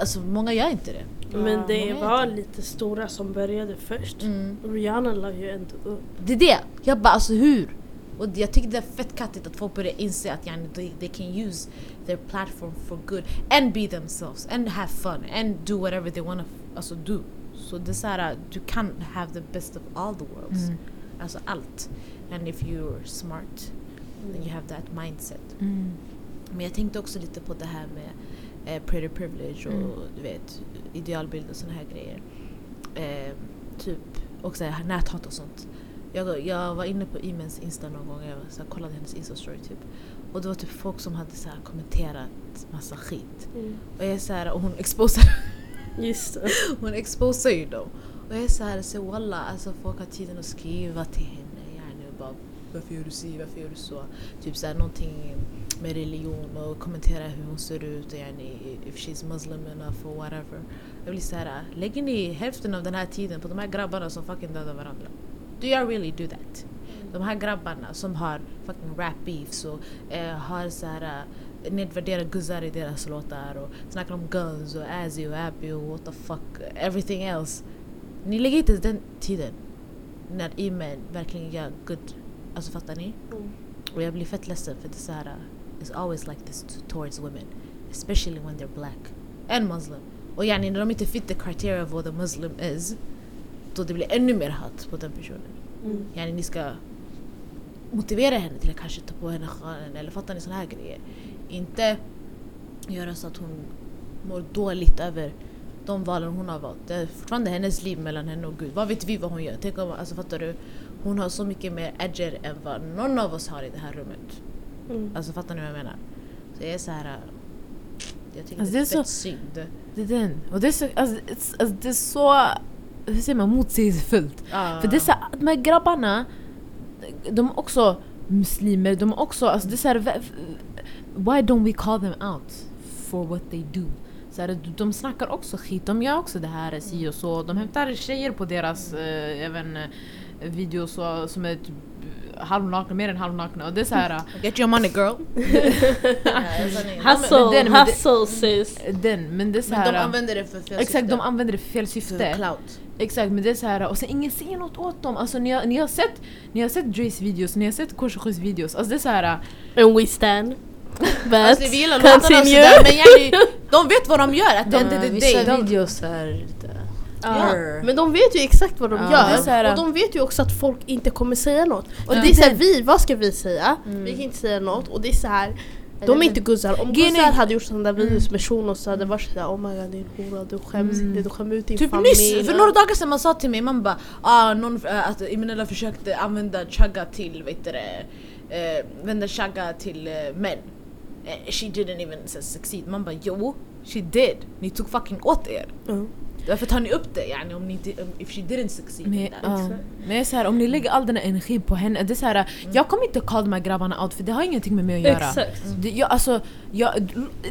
[SPEAKER 3] alltså många gör inte det.
[SPEAKER 1] Men det var lite stora som började först.
[SPEAKER 3] Mm.
[SPEAKER 1] Rihanna la ju ändå upp.
[SPEAKER 3] Det är det! Jag bara alltså hur? Och jag tycker det är fett kattigt att folk börjar inse att yani, they, they can use their platform for good and be themselves and have fun and do whatever they wanna f- alltså, do. Så det är såhär, du kan have the best of all the worlds.
[SPEAKER 4] Mm.
[SPEAKER 3] Alltså allt. And if you're smart, then you have that mindset.
[SPEAKER 4] Mm.
[SPEAKER 3] Men jag tänkte också lite på det här med eh, pretty privilege och
[SPEAKER 4] Mm.
[SPEAKER 3] du vet idealbild och såna här grejer. Eh, typ här näthat och sånt. Jag, jag var inne på Imens Insta någon gång och jag så här, kollade hennes Insta-story typ. Och det var typ folk som hade så här, kommenterat massa skit.
[SPEAKER 1] Mm.
[SPEAKER 3] Och jag är så här, och hon exposar,
[SPEAKER 1] Just det.
[SPEAKER 3] hon exposar ju dem. Och jag är så här, så walla, alltså folk har tiden att skriva till henne. Yani, och bara varför gör du si, varför gör du så? Typ såhär någonting med religion och kommentera hur hon ser ut, yani, if she's muslim enough or whatever. Jag blir såhär, lägger ni hälften av den här tiden på de här grabbarna som fucking dödar varandra? Do you really do that? De här grabbarna som har fucking rap beefs och eh, har såhär eh, nedvärderar guzzar i deras låtar och snackar om guns och Azzy och Abby och what the fuck, everything else. Ni lägger inte den tiden när e-men verkligen gör good. Alltså fattar ni?
[SPEAKER 1] Mm.
[SPEAKER 3] Och jag blir fett ledsen för det är såhär, uh, it's always like this towards women. Especially when they're black and muslim. Och yani när de inte fit the criteria of what a muslim is, då det blir ännu mer hat på den personen.
[SPEAKER 1] Mm.
[SPEAKER 3] Yani ni ska motivera henne till att kanske ta på henne sjalen eller fattar ni såna här grejer. Inte göra så att hon mår dåligt över de valen hon har valt. Det är fortfarande hennes liv mellan henne och Gud. Vad vet vi vad hon gör? Tänk om, alltså fattar du? Hon har så mycket mer edger än vad någon av oss har i det här rummet.
[SPEAKER 1] Mm.
[SPEAKER 3] Alltså fattar ni vad jag menar? Så jag är så här. äh, Jag tycker
[SPEAKER 4] Alltså,
[SPEAKER 3] det är, fett
[SPEAKER 4] så-
[SPEAKER 3] synd.
[SPEAKER 4] Det är den. Och det är så, alltså, alltså, det är så hur säger man, motsägelsefullt. För det är så, här, de här grabbarna, de är också muslimer, de är också, alltså det är så här, why don't we call them out for what they do? Så här, de snackar också skit, de gör också det här si och så. De hämtar tjejer på deras eh, även eh, videos som är typ halvnakna, mer än halvnakna. Och det är så här,
[SPEAKER 3] Get your money girl.
[SPEAKER 1] Hustle,
[SPEAKER 4] men den- men
[SPEAKER 1] hustle sis.
[SPEAKER 4] den, men det är så
[SPEAKER 3] Men
[SPEAKER 4] här,
[SPEAKER 3] de använder det för fel
[SPEAKER 4] Exakt, de
[SPEAKER 3] syfte.
[SPEAKER 4] använder det för fel
[SPEAKER 3] För
[SPEAKER 4] syfte.
[SPEAKER 3] clout.
[SPEAKER 4] Exakt, men det är så här, och sen ingen säger något åt dem. Alltså ni har, ni har sett, ni har sett Dre's videos, ni har sett Korsjös videos. Alltså det är så här,
[SPEAKER 1] And we stand. But
[SPEAKER 3] Alltså vi gillar låtarna sådär men yani, de vet vad de gör at the end of the
[SPEAKER 5] Vissa
[SPEAKER 3] day.
[SPEAKER 5] videos är.
[SPEAKER 1] Ja, men de vet ju exakt vad de
[SPEAKER 5] Ja,
[SPEAKER 1] gör
[SPEAKER 4] här-
[SPEAKER 1] och de vet ju också att folk inte kommer säga något. Och
[SPEAKER 4] Ja.
[SPEAKER 1] det är såhär, vi, vad ska vi säga?
[SPEAKER 5] Mm.
[SPEAKER 1] Vi kan inte säga något och det är så här. De är inte guzzar. Om guzzar hade gjort sådana där videos med shunon så hade det varit såhär oh my god din hora, du skäms
[SPEAKER 4] Mm.
[SPEAKER 1] inte, du skämmer ut din
[SPEAKER 3] Typ
[SPEAKER 1] familj.
[SPEAKER 3] nyss, för några dagar sedan man sa till mig, man bara ah, någon, äh, att Imenella försökte använda chagga till, vet du det, eh, vända chagga till eh, män. Eh, she didn't even succeed. Man bara jo, she did. Ni tog fucking åt er.
[SPEAKER 1] Mm.
[SPEAKER 3] Därför tar ni upp det yani om ni inte, um, if she didn't succeed
[SPEAKER 4] men, ja. men jag här, om ni lägger all den här energin på henne, det är så här, jag kommer inte kalla de här grabbarna out för det har ingenting med mig att göra.
[SPEAKER 1] Exakt.
[SPEAKER 4] Det, jag, alltså, jag,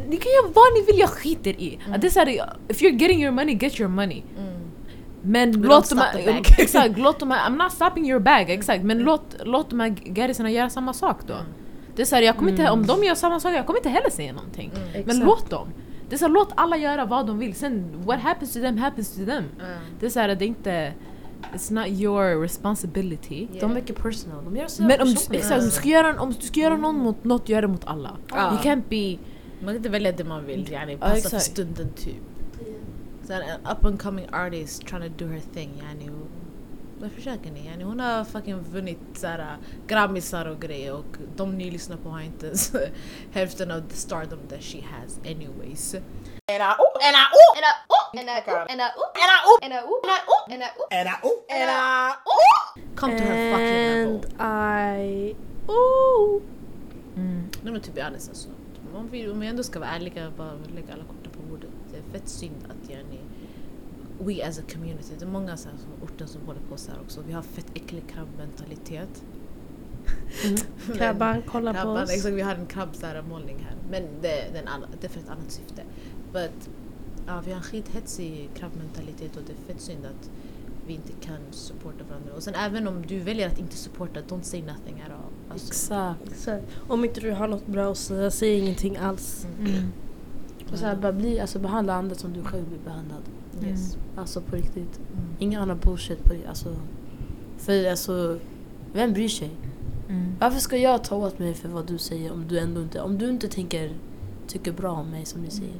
[SPEAKER 4] ni kan göra vad ni vill, jag skiter i. Det är så här, if you're getting your money, get your money.
[SPEAKER 3] Mm.
[SPEAKER 4] Men låt de här, exakt, låt de här, I'm not stopping your bag, exakt. Men låt, låt de här garrisarna göra samma sak då. Det är så här, jag kommer inte, om de gör samma sak, jag kommer inte heller säga någonting. Men
[SPEAKER 5] Exakt.
[SPEAKER 4] låt dem. Det är så här, låt alla göra vad de vill, sen what happens to them happens to them. Det är så här, det är inte, it's not your responsibility.
[SPEAKER 5] De är mycket personal. De gör
[SPEAKER 4] Men om du, exakt, om, du ska göra, om du ska göra någon mot något, gör det mot alla.
[SPEAKER 3] Ja.
[SPEAKER 4] You can't be...
[SPEAKER 3] Man kan inte välja det man vill, yani, passa för
[SPEAKER 4] exakt.
[SPEAKER 3] stunden typ. Så en up and coming artist trying to do her thing yani. Varför försöker ni? Yani hon har fucking vunnit såhär, äh, grammisar och grejer och de ni lyssnar på har inte ens hälften av the stardom that she has anyways. Come to her fucking level.
[SPEAKER 1] And I... Oh. Mm.
[SPEAKER 3] Nej men to be honest alltså. Om vi, ändå ska vara ärliga, bara lägga alla korten på bordet. Det är fett synd att jag ni we as a community, det är många så här, som, orter som håller på så här också. Vi har fett äcklig krabbmentalitet. Men-
[SPEAKER 1] Krabban, kolla på
[SPEAKER 3] Krabban,
[SPEAKER 1] oss.
[SPEAKER 3] exakt, vi har en krabb så här, målning här. Men det, det, är annan, det är för ett annat syfte. But, ja, vi har en skithetsig krabbmentalitet och det är fett synd att vi inte kan supporta varandra. Och sen även om du väljer att inte supporta, don't say nothing at all. Alltså,
[SPEAKER 5] Exakt.
[SPEAKER 1] Om inte du har något bra att säga, säg ingenting alls.
[SPEAKER 4] Mm.
[SPEAKER 5] Och så här, bara bli, alltså, behandla andra som du själv blir behandlad.
[SPEAKER 3] Yes.
[SPEAKER 5] Alltså på riktigt.
[SPEAKER 3] Mm.
[SPEAKER 5] Ingen annan bullshit på alltså. För alltså, vem bryr sig?
[SPEAKER 4] Mm.
[SPEAKER 5] Varför ska jag ta åt mig för vad du säger om du ändå inte, om du inte tänker, tycker bra om mig som du säger?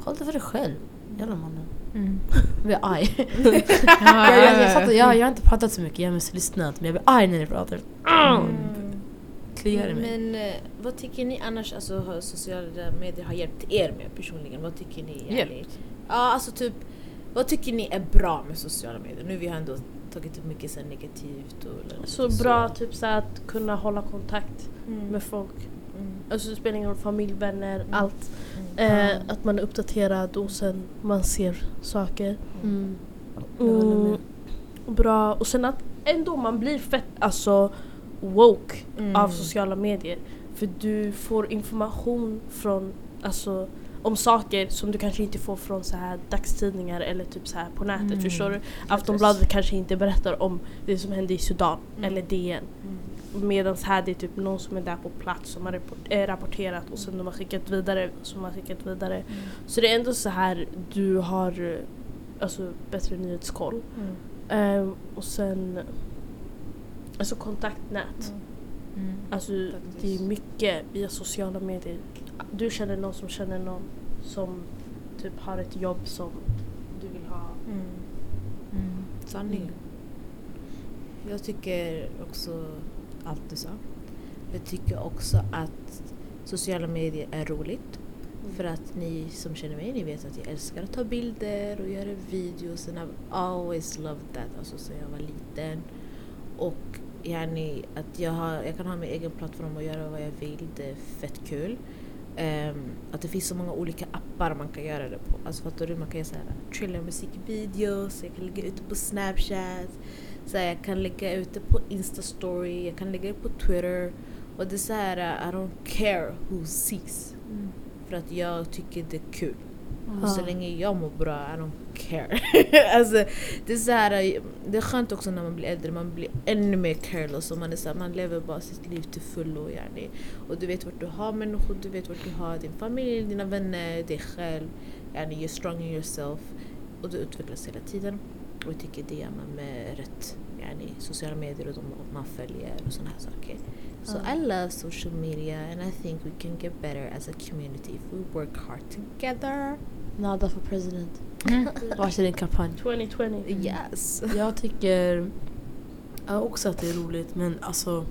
[SPEAKER 5] Håll det för dig själv. Jävla mannen.
[SPEAKER 4] Mm.
[SPEAKER 5] Jag blir arg.
[SPEAKER 4] Ja,
[SPEAKER 5] jag, jag,
[SPEAKER 4] ja,
[SPEAKER 5] jag,
[SPEAKER 4] ja.
[SPEAKER 5] fattar, jag, jag har inte pratat så mycket, jag har mest lyssnat. Men jag blir arg när ni pratar.
[SPEAKER 4] Mm.
[SPEAKER 5] Kliar mig.
[SPEAKER 3] Men eh, vad tycker ni annars alltså, har sociala medier har hjälpt er med personligen? Vad tycker ni?
[SPEAKER 4] Hjälpt?
[SPEAKER 3] Ja, alltså typ, vad tycker ni är bra med sociala medier? Nu vi har ändå tagit upp mycket så här negativt och
[SPEAKER 1] Så bra typ så att kunna hålla kontakt med folk.
[SPEAKER 3] Mm.
[SPEAKER 1] Alltså det spelar ingen roll, familj, vänner,
[SPEAKER 3] Mm.
[SPEAKER 1] allt.
[SPEAKER 3] Mm.
[SPEAKER 1] Eh, att man är uppdaterad och sen man ser saker.
[SPEAKER 5] Mm.
[SPEAKER 1] Mm, bra. Och sen att ändå man blir fett alltså woke
[SPEAKER 3] Mm.
[SPEAKER 1] av sociala medier. För du får information från, alltså om saker som du kanske inte får från så här dagstidningar eller typ så här på nätet.
[SPEAKER 3] Mm.
[SPEAKER 1] Förstår du? Aftonbladet kanske inte berättar om det som hände i Sudan eller DN. Medan här det är typ någon som är där på plats som har äh, rapporterat och sen de har skickat vidare som har skickat vidare. Så det är ändå så här du har eh, alltså, bättre nyhetskoll. Ehm, och sen alltså kontaktnät.
[SPEAKER 4] Mm.
[SPEAKER 1] Alltså det är mycket via sociala medier. Du känner någon som känner någon som typ har ett jobb som du vill ha.
[SPEAKER 3] Mm.
[SPEAKER 4] Mm.
[SPEAKER 3] Sanning. Jag tycker också allt du sa. Jag tycker också att sociala medier är roligt. För att ni som känner mig, ni vet att jag älskar att ta bilder och göra videos. And I've always loved that, alltså sen jag var liten. Och yani, att jag, har, jag kan ha min egen plattform och göra vad jag vill, det är fett kul. Ehm, att det finns så många olika appar man kan göra det på. Alltså fattar du? Man kan göra trilla musikvideos, jag kan lägga ut det på snapchat. Så här, jag kan lägga ut det på instastory, jag kan lägga det på twitter. Och det är såhär, I don't care who sees. För att jag tycker det är kul. Och så länge jag mår bra, I don't care. alltså, det, är så här, det är skönt också när man blir äldre, man blir ännu mer careless och man, är så här, man lever bara sitt liv till fullo. Yani. Och du vet vart du har människor, du vet vart du har din familj, dina vänner, dig själv. Yani, you're strong in yourself. Och du utvecklas hela tiden. Och jag tycker det gör man med rätt yani, sociala medier och de man följer och sådana här saker. So I love social media and I think we can get better as a community if we work hard together.
[SPEAKER 5] Nada för president. Vars är din kampanj?
[SPEAKER 1] 2020.
[SPEAKER 3] Yes.
[SPEAKER 5] Jag tycker också att det är roligt men alltså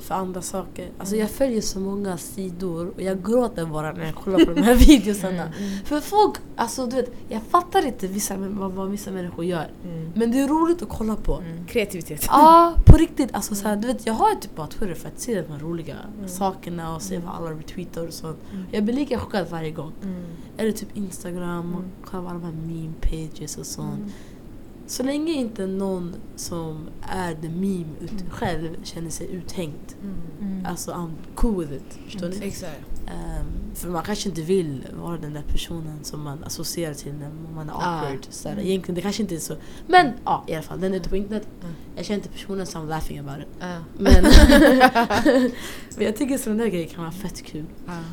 [SPEAKER 5] för andra saker. Alltså jag följer så många sidor och jag gråter bara när jag kollar på de här videosarna. För folk, alltså du vet, jag fattar inte vissa, vad, vad vissa människor gör.
[SPEAKER 3] Mm.
[SPEAKER 5] Men det är roligt att kolla på.
[SPEAKER 3] Kreativitet.
[SPEAKER 5] Ja, på riktigt. Alltså, så här, du vet, jag har ju typ bara Twitter för att se de här roliga sakerna och se vad alla retweetar och sånt. Jag blir lika chockad varje gång.
[SPEAKER 3] Mm.
[SPEAKER 5] Eller typ Instagram och kolla på alla de här meme pages och sånt. Så länge inte någon som är the meme ut, själv känner sig uthängd.
[SPEAKER 4] Mm.
[SPEAKER 5] Alltså I'm cool with it. Förstår ni?
[SPEAKER 3] Exakt.
[SPEAKER 5] Ehm, för man kanske inte vill vara den där personen som man associerar till när man är
[SPEAKER 3] Ah.
[SPEAKER 5] awkward. Så här, Egentligen, det kanske inte är så. Men ja, i alla fall. Den är ute på internet. Jag känner inte personen så I'm laughing about it. Men, men jag tycker sådana där grejer kan vara fett kul.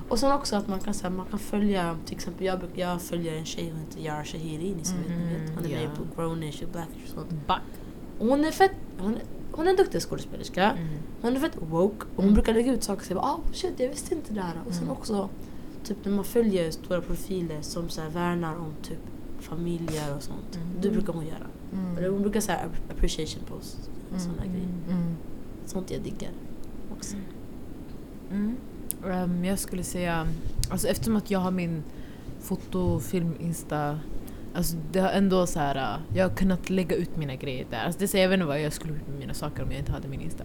[SPEAKER 5] Och sen också att man kan, så här, man kan följa, till exempel jag, jag följer en tjej som heter Yara Shahiri, ni som vet, ni vet. Hon är med
[SPEAKER 3] ja.
[SPEAKER 5] på Grownish och Blackish och sånt.
[SPEAKER 4] Back.
[SPEAKER 5] Hon är fett, hon är, hon är en duktig skådespelerska. Hon är fett woke och hon brukar lägga ut saker och säga ah shit jag visste inte det här. Och sen också typ när man följer stora profiler som så här, värnar om typ familjer och sånt. Det brukar hon göra. Eller hon brukar säga appreciation posts och sådana grejer. Sånt jag diggar också.
[SPEAKER 4] Mm. Ehm, jag skulle säga, alltså eftersom att jag har min foto, film, insta Alltså det har ändå så här, äh, jag har kunnat lägga ut mina grejer där. Alltså det säger jag vet inte vad jag skulle gjort med mina saker om jag inte hade min insta.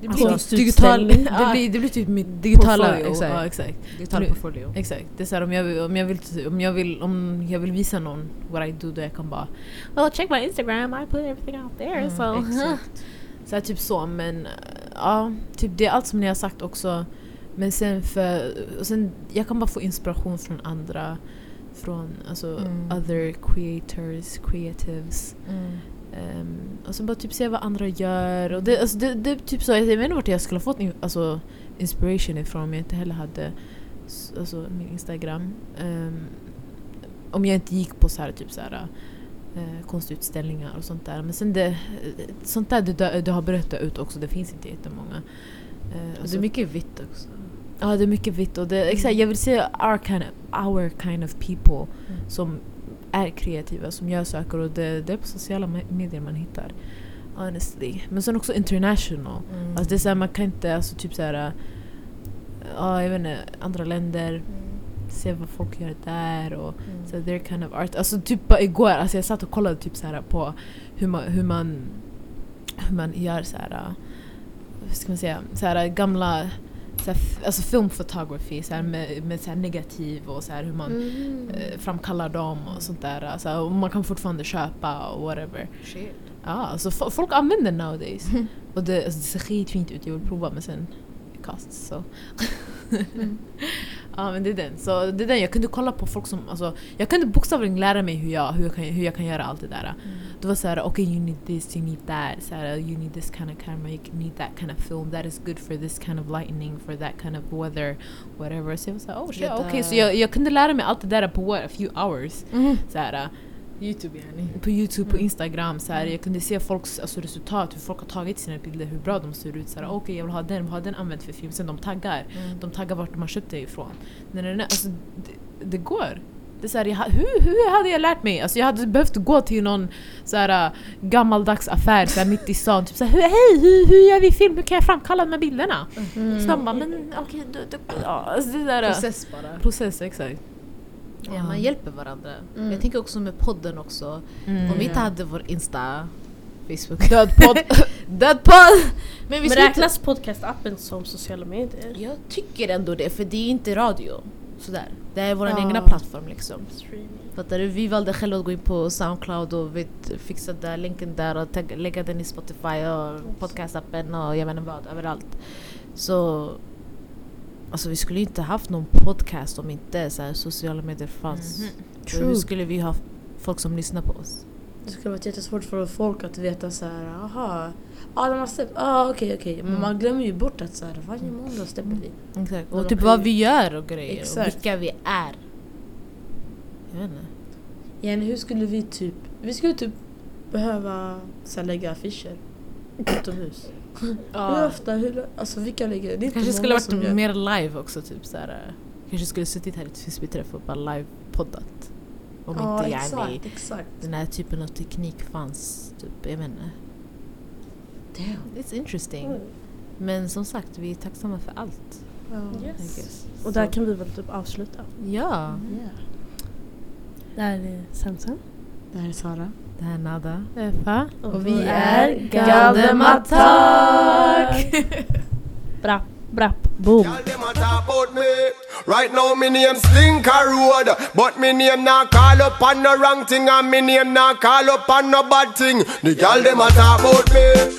[SPEAKER 3] Det
[SPEAKER 4] Alltså,
[SPEAKER 3] blir
[SPEAKER 4] digital, det, blir, det blir typ mitt digitala...
[SPEAKER 3] Portfolio,
[SPEAKER 4] Exakt,
[SPEAKER 3] ja.
[SPEAKER 4] exakt.
[SPEAKER 3] digital portfolio.
[SPEAKER 4] Exakt. Det är så här, om, jag, om, jag vill, om, jag vill, om jag vill visa någon what I do, då jag kan bara Well check my Instagram, I put everything out there. so.
[SPEAKER 3] Exakt.
[SPEAKER 4] Så här, typ så, men äh, ja, typ det är allt som ni har sagt också. Men sen för, och sen, jag kan bara få inspiration från andra, från alltså
[SPEAKER 3] Mm.
[SPEAKER 4] other creators, creatives. Ehm, och sen bara typ se vad andra gör. Och det, alltså, det, det typ så, jag vet inte vart jag skulle ha fått in, alltså, inspiration ifrån om jag inte heller hade alltså, min Instagram. Ehm, om jag inte gick på så här, typ så här, eh, konstutställningar och sånt där. Men sen det, sånt där du, du har berättat ut också, det finns inte jättemånga.
[SPEAKER 3] Och
[SPEAKER 4] alltså-
[SPEAKER 3] det är mycket vitt också.
[SPEAKER 4] Ja, det är mycket vitt. Och det, exakt, jag vill se our kind of, our kind of people som är kreativa, som gör saker. Och det, det är på sociala me- medier man hittar. Honestly. Men sen också international. Alltså det är så här, man kan inte, alltså typ så här, äh, ja jag vet inte, andra länder, se vad folk gör där och så their kind of art. Alltså typ bara igår, alltså jag satt och kollade typ så här på hur man, hur man, hur man gör så här, äh, vad ska man säga, så här gamla så här, alltså film photography så här, med, med så här negativ och så hur man
[SPEAKER 5] Mm.
[SPEAKER 4] eh, framkallar dem och sånt där. Alltså, och man kan fortfarande köpa och whatever.
[SPEAKER 3] Shit.
[SPEAKER 4] Ja, alltså fo- folk använder nowadays. Och det, alltså, det ser skitfint ut, jag vill prova men sen kast så. ja men det är den. Så det är den, jag kunde kolla på folk som, alltså, jag kunde bokstavligen lära mig hur jag, hur jag, kan, hur jag kan göra allt det där. Det var såhär, okay you need this, you need that, såhär, you need this kind of camera, you need that kind of film, that is good for this kind of lightning, for that kind of weather, whatever. Så jag var såhär, oh shit, okej.
[SPEAKER 3] där.
[SPEAKER 4] Så jag, jag kunde lära mig allt det där på what, a few hours.
[SPEAKER 3] Mm.
[SPEAKER 4] Såhär,
[SPEAKER 3] Youtube yani.
[SPEAKER 4] på Youtube, på Instagram, så här, jag kunde se folks alltså, resultat, hur folk har tagit sina bilder, hur bra de ser ut. Här, Okej, jag vill ha den, vad har den använt för film? Sen de taggar. De taggar vart de har köpt det ifrån. Nej, nej, nej, alltså, det, det går. Det är så här, jag, hur, hur hade jag lärt mig? Alltså, jag hade behövt gå till någon så här, äh, gammaldags affär så här, mitt i stan. Typ så här, hej, hur, hur gör vi film? Hur kan jag framkalla de här bilderna? Så de bara, men okej, du, du, ja, alltså, det där,
[SPEAKER 3] Process bara.
[SPEAKER 4] Process, exakt.
[SPEAKER 3] Ja, man hjälper varandra. Jag tänker också med podden också. Om vi inte hade vår Insta, Facebook.
[SPEAKER 4] Död podd.
[SPEAKER 3] Död podd! Men vi
[SPEAKER 1] Men
[SPEAKER 3] skulle inte-
[SPEAKER 1] räknas podcastappen som sociala medier?
[SPEAKER 3] Jag tycker ändå det, för det är inte radio. Sådär. Det är vår
[SPEAKER 1] Ja.
[SPEAKER 3] egna plattform liksom.
[SPEAKER 1] Streaming.
[SPEAKER 3] Fattar du? Vi valde själva att gå in på Soundcloud och vet, fixa där, länken där och lägga den i Spotify och podcastappen och jag vet inte vad, överallt. Så Alltså vi skulle inte haft någon podcast om inte så här, sociala medier fanns. För Hur skulle vi ha folk som lyssnar på oss?
[SPEAKER 5] Det skulle vara jättesvårt för folk att veta så här, aha, ja de har släppt, ah okej okej. Men man glömmer ju bort att så här, varje måndag släpper vi.
[SPEAKER 3] Exakt.
[SPEAKER 5] Och
[SPEAKER 3] typ vad vi gör och grejer
[SPEAKER 5] Exakt.
[SPEAKER 3] och vilka vi är. Jag vet inte.
[SPEAKER 5] Igen, hur skulle vi typ, vi skulle typ behöva så här, lägga affischer utomhus. Hur ofta, hur, alltså vilka lägger, det är
[SPEAKER 3] Kanske skulle varit
[SPEAKER 5] gör.
[SPEAKER 3] mer live också typ såhär. Kanske skulle suttit här i Tvisbyträff och bara live-poddat. Om
[SPEAKER 5] Ja
[SPEAKER 3] inte
[SPEAKER 5] exakt,
[SPEAKER 3] yani,
[SPEAKER 5] exakt.
[SPEAKER 3] den här typen av teknik fanns. Typ, jag vet inte.
[SPEAKER 5] Damn.
[SPEAKER 3] It's interesting. Men som sagt, vi är tacksamma för allt. I
[SPEAKER 1] Yes. Och där kan vi väl typ avsluta.
[SPEAKER 3] Ja,
[SPEAKER 1] Det här är Samson.
[SPEAKER 5] Det här är Sara.
[SPEAKER 3] Det här är Nada.
[SPEAKER 4] Effa.
[SPEAKER 5] Och vi är
[SPEAKER 1] Galdematak! Brapp, brapp, boom.
[SPEAKER 7] Y'all them a talk about me. Right now me name Slinker Road, but me name not call up on no wrong thing, and me name not call up on no bad thing. The y'all them a talk about me.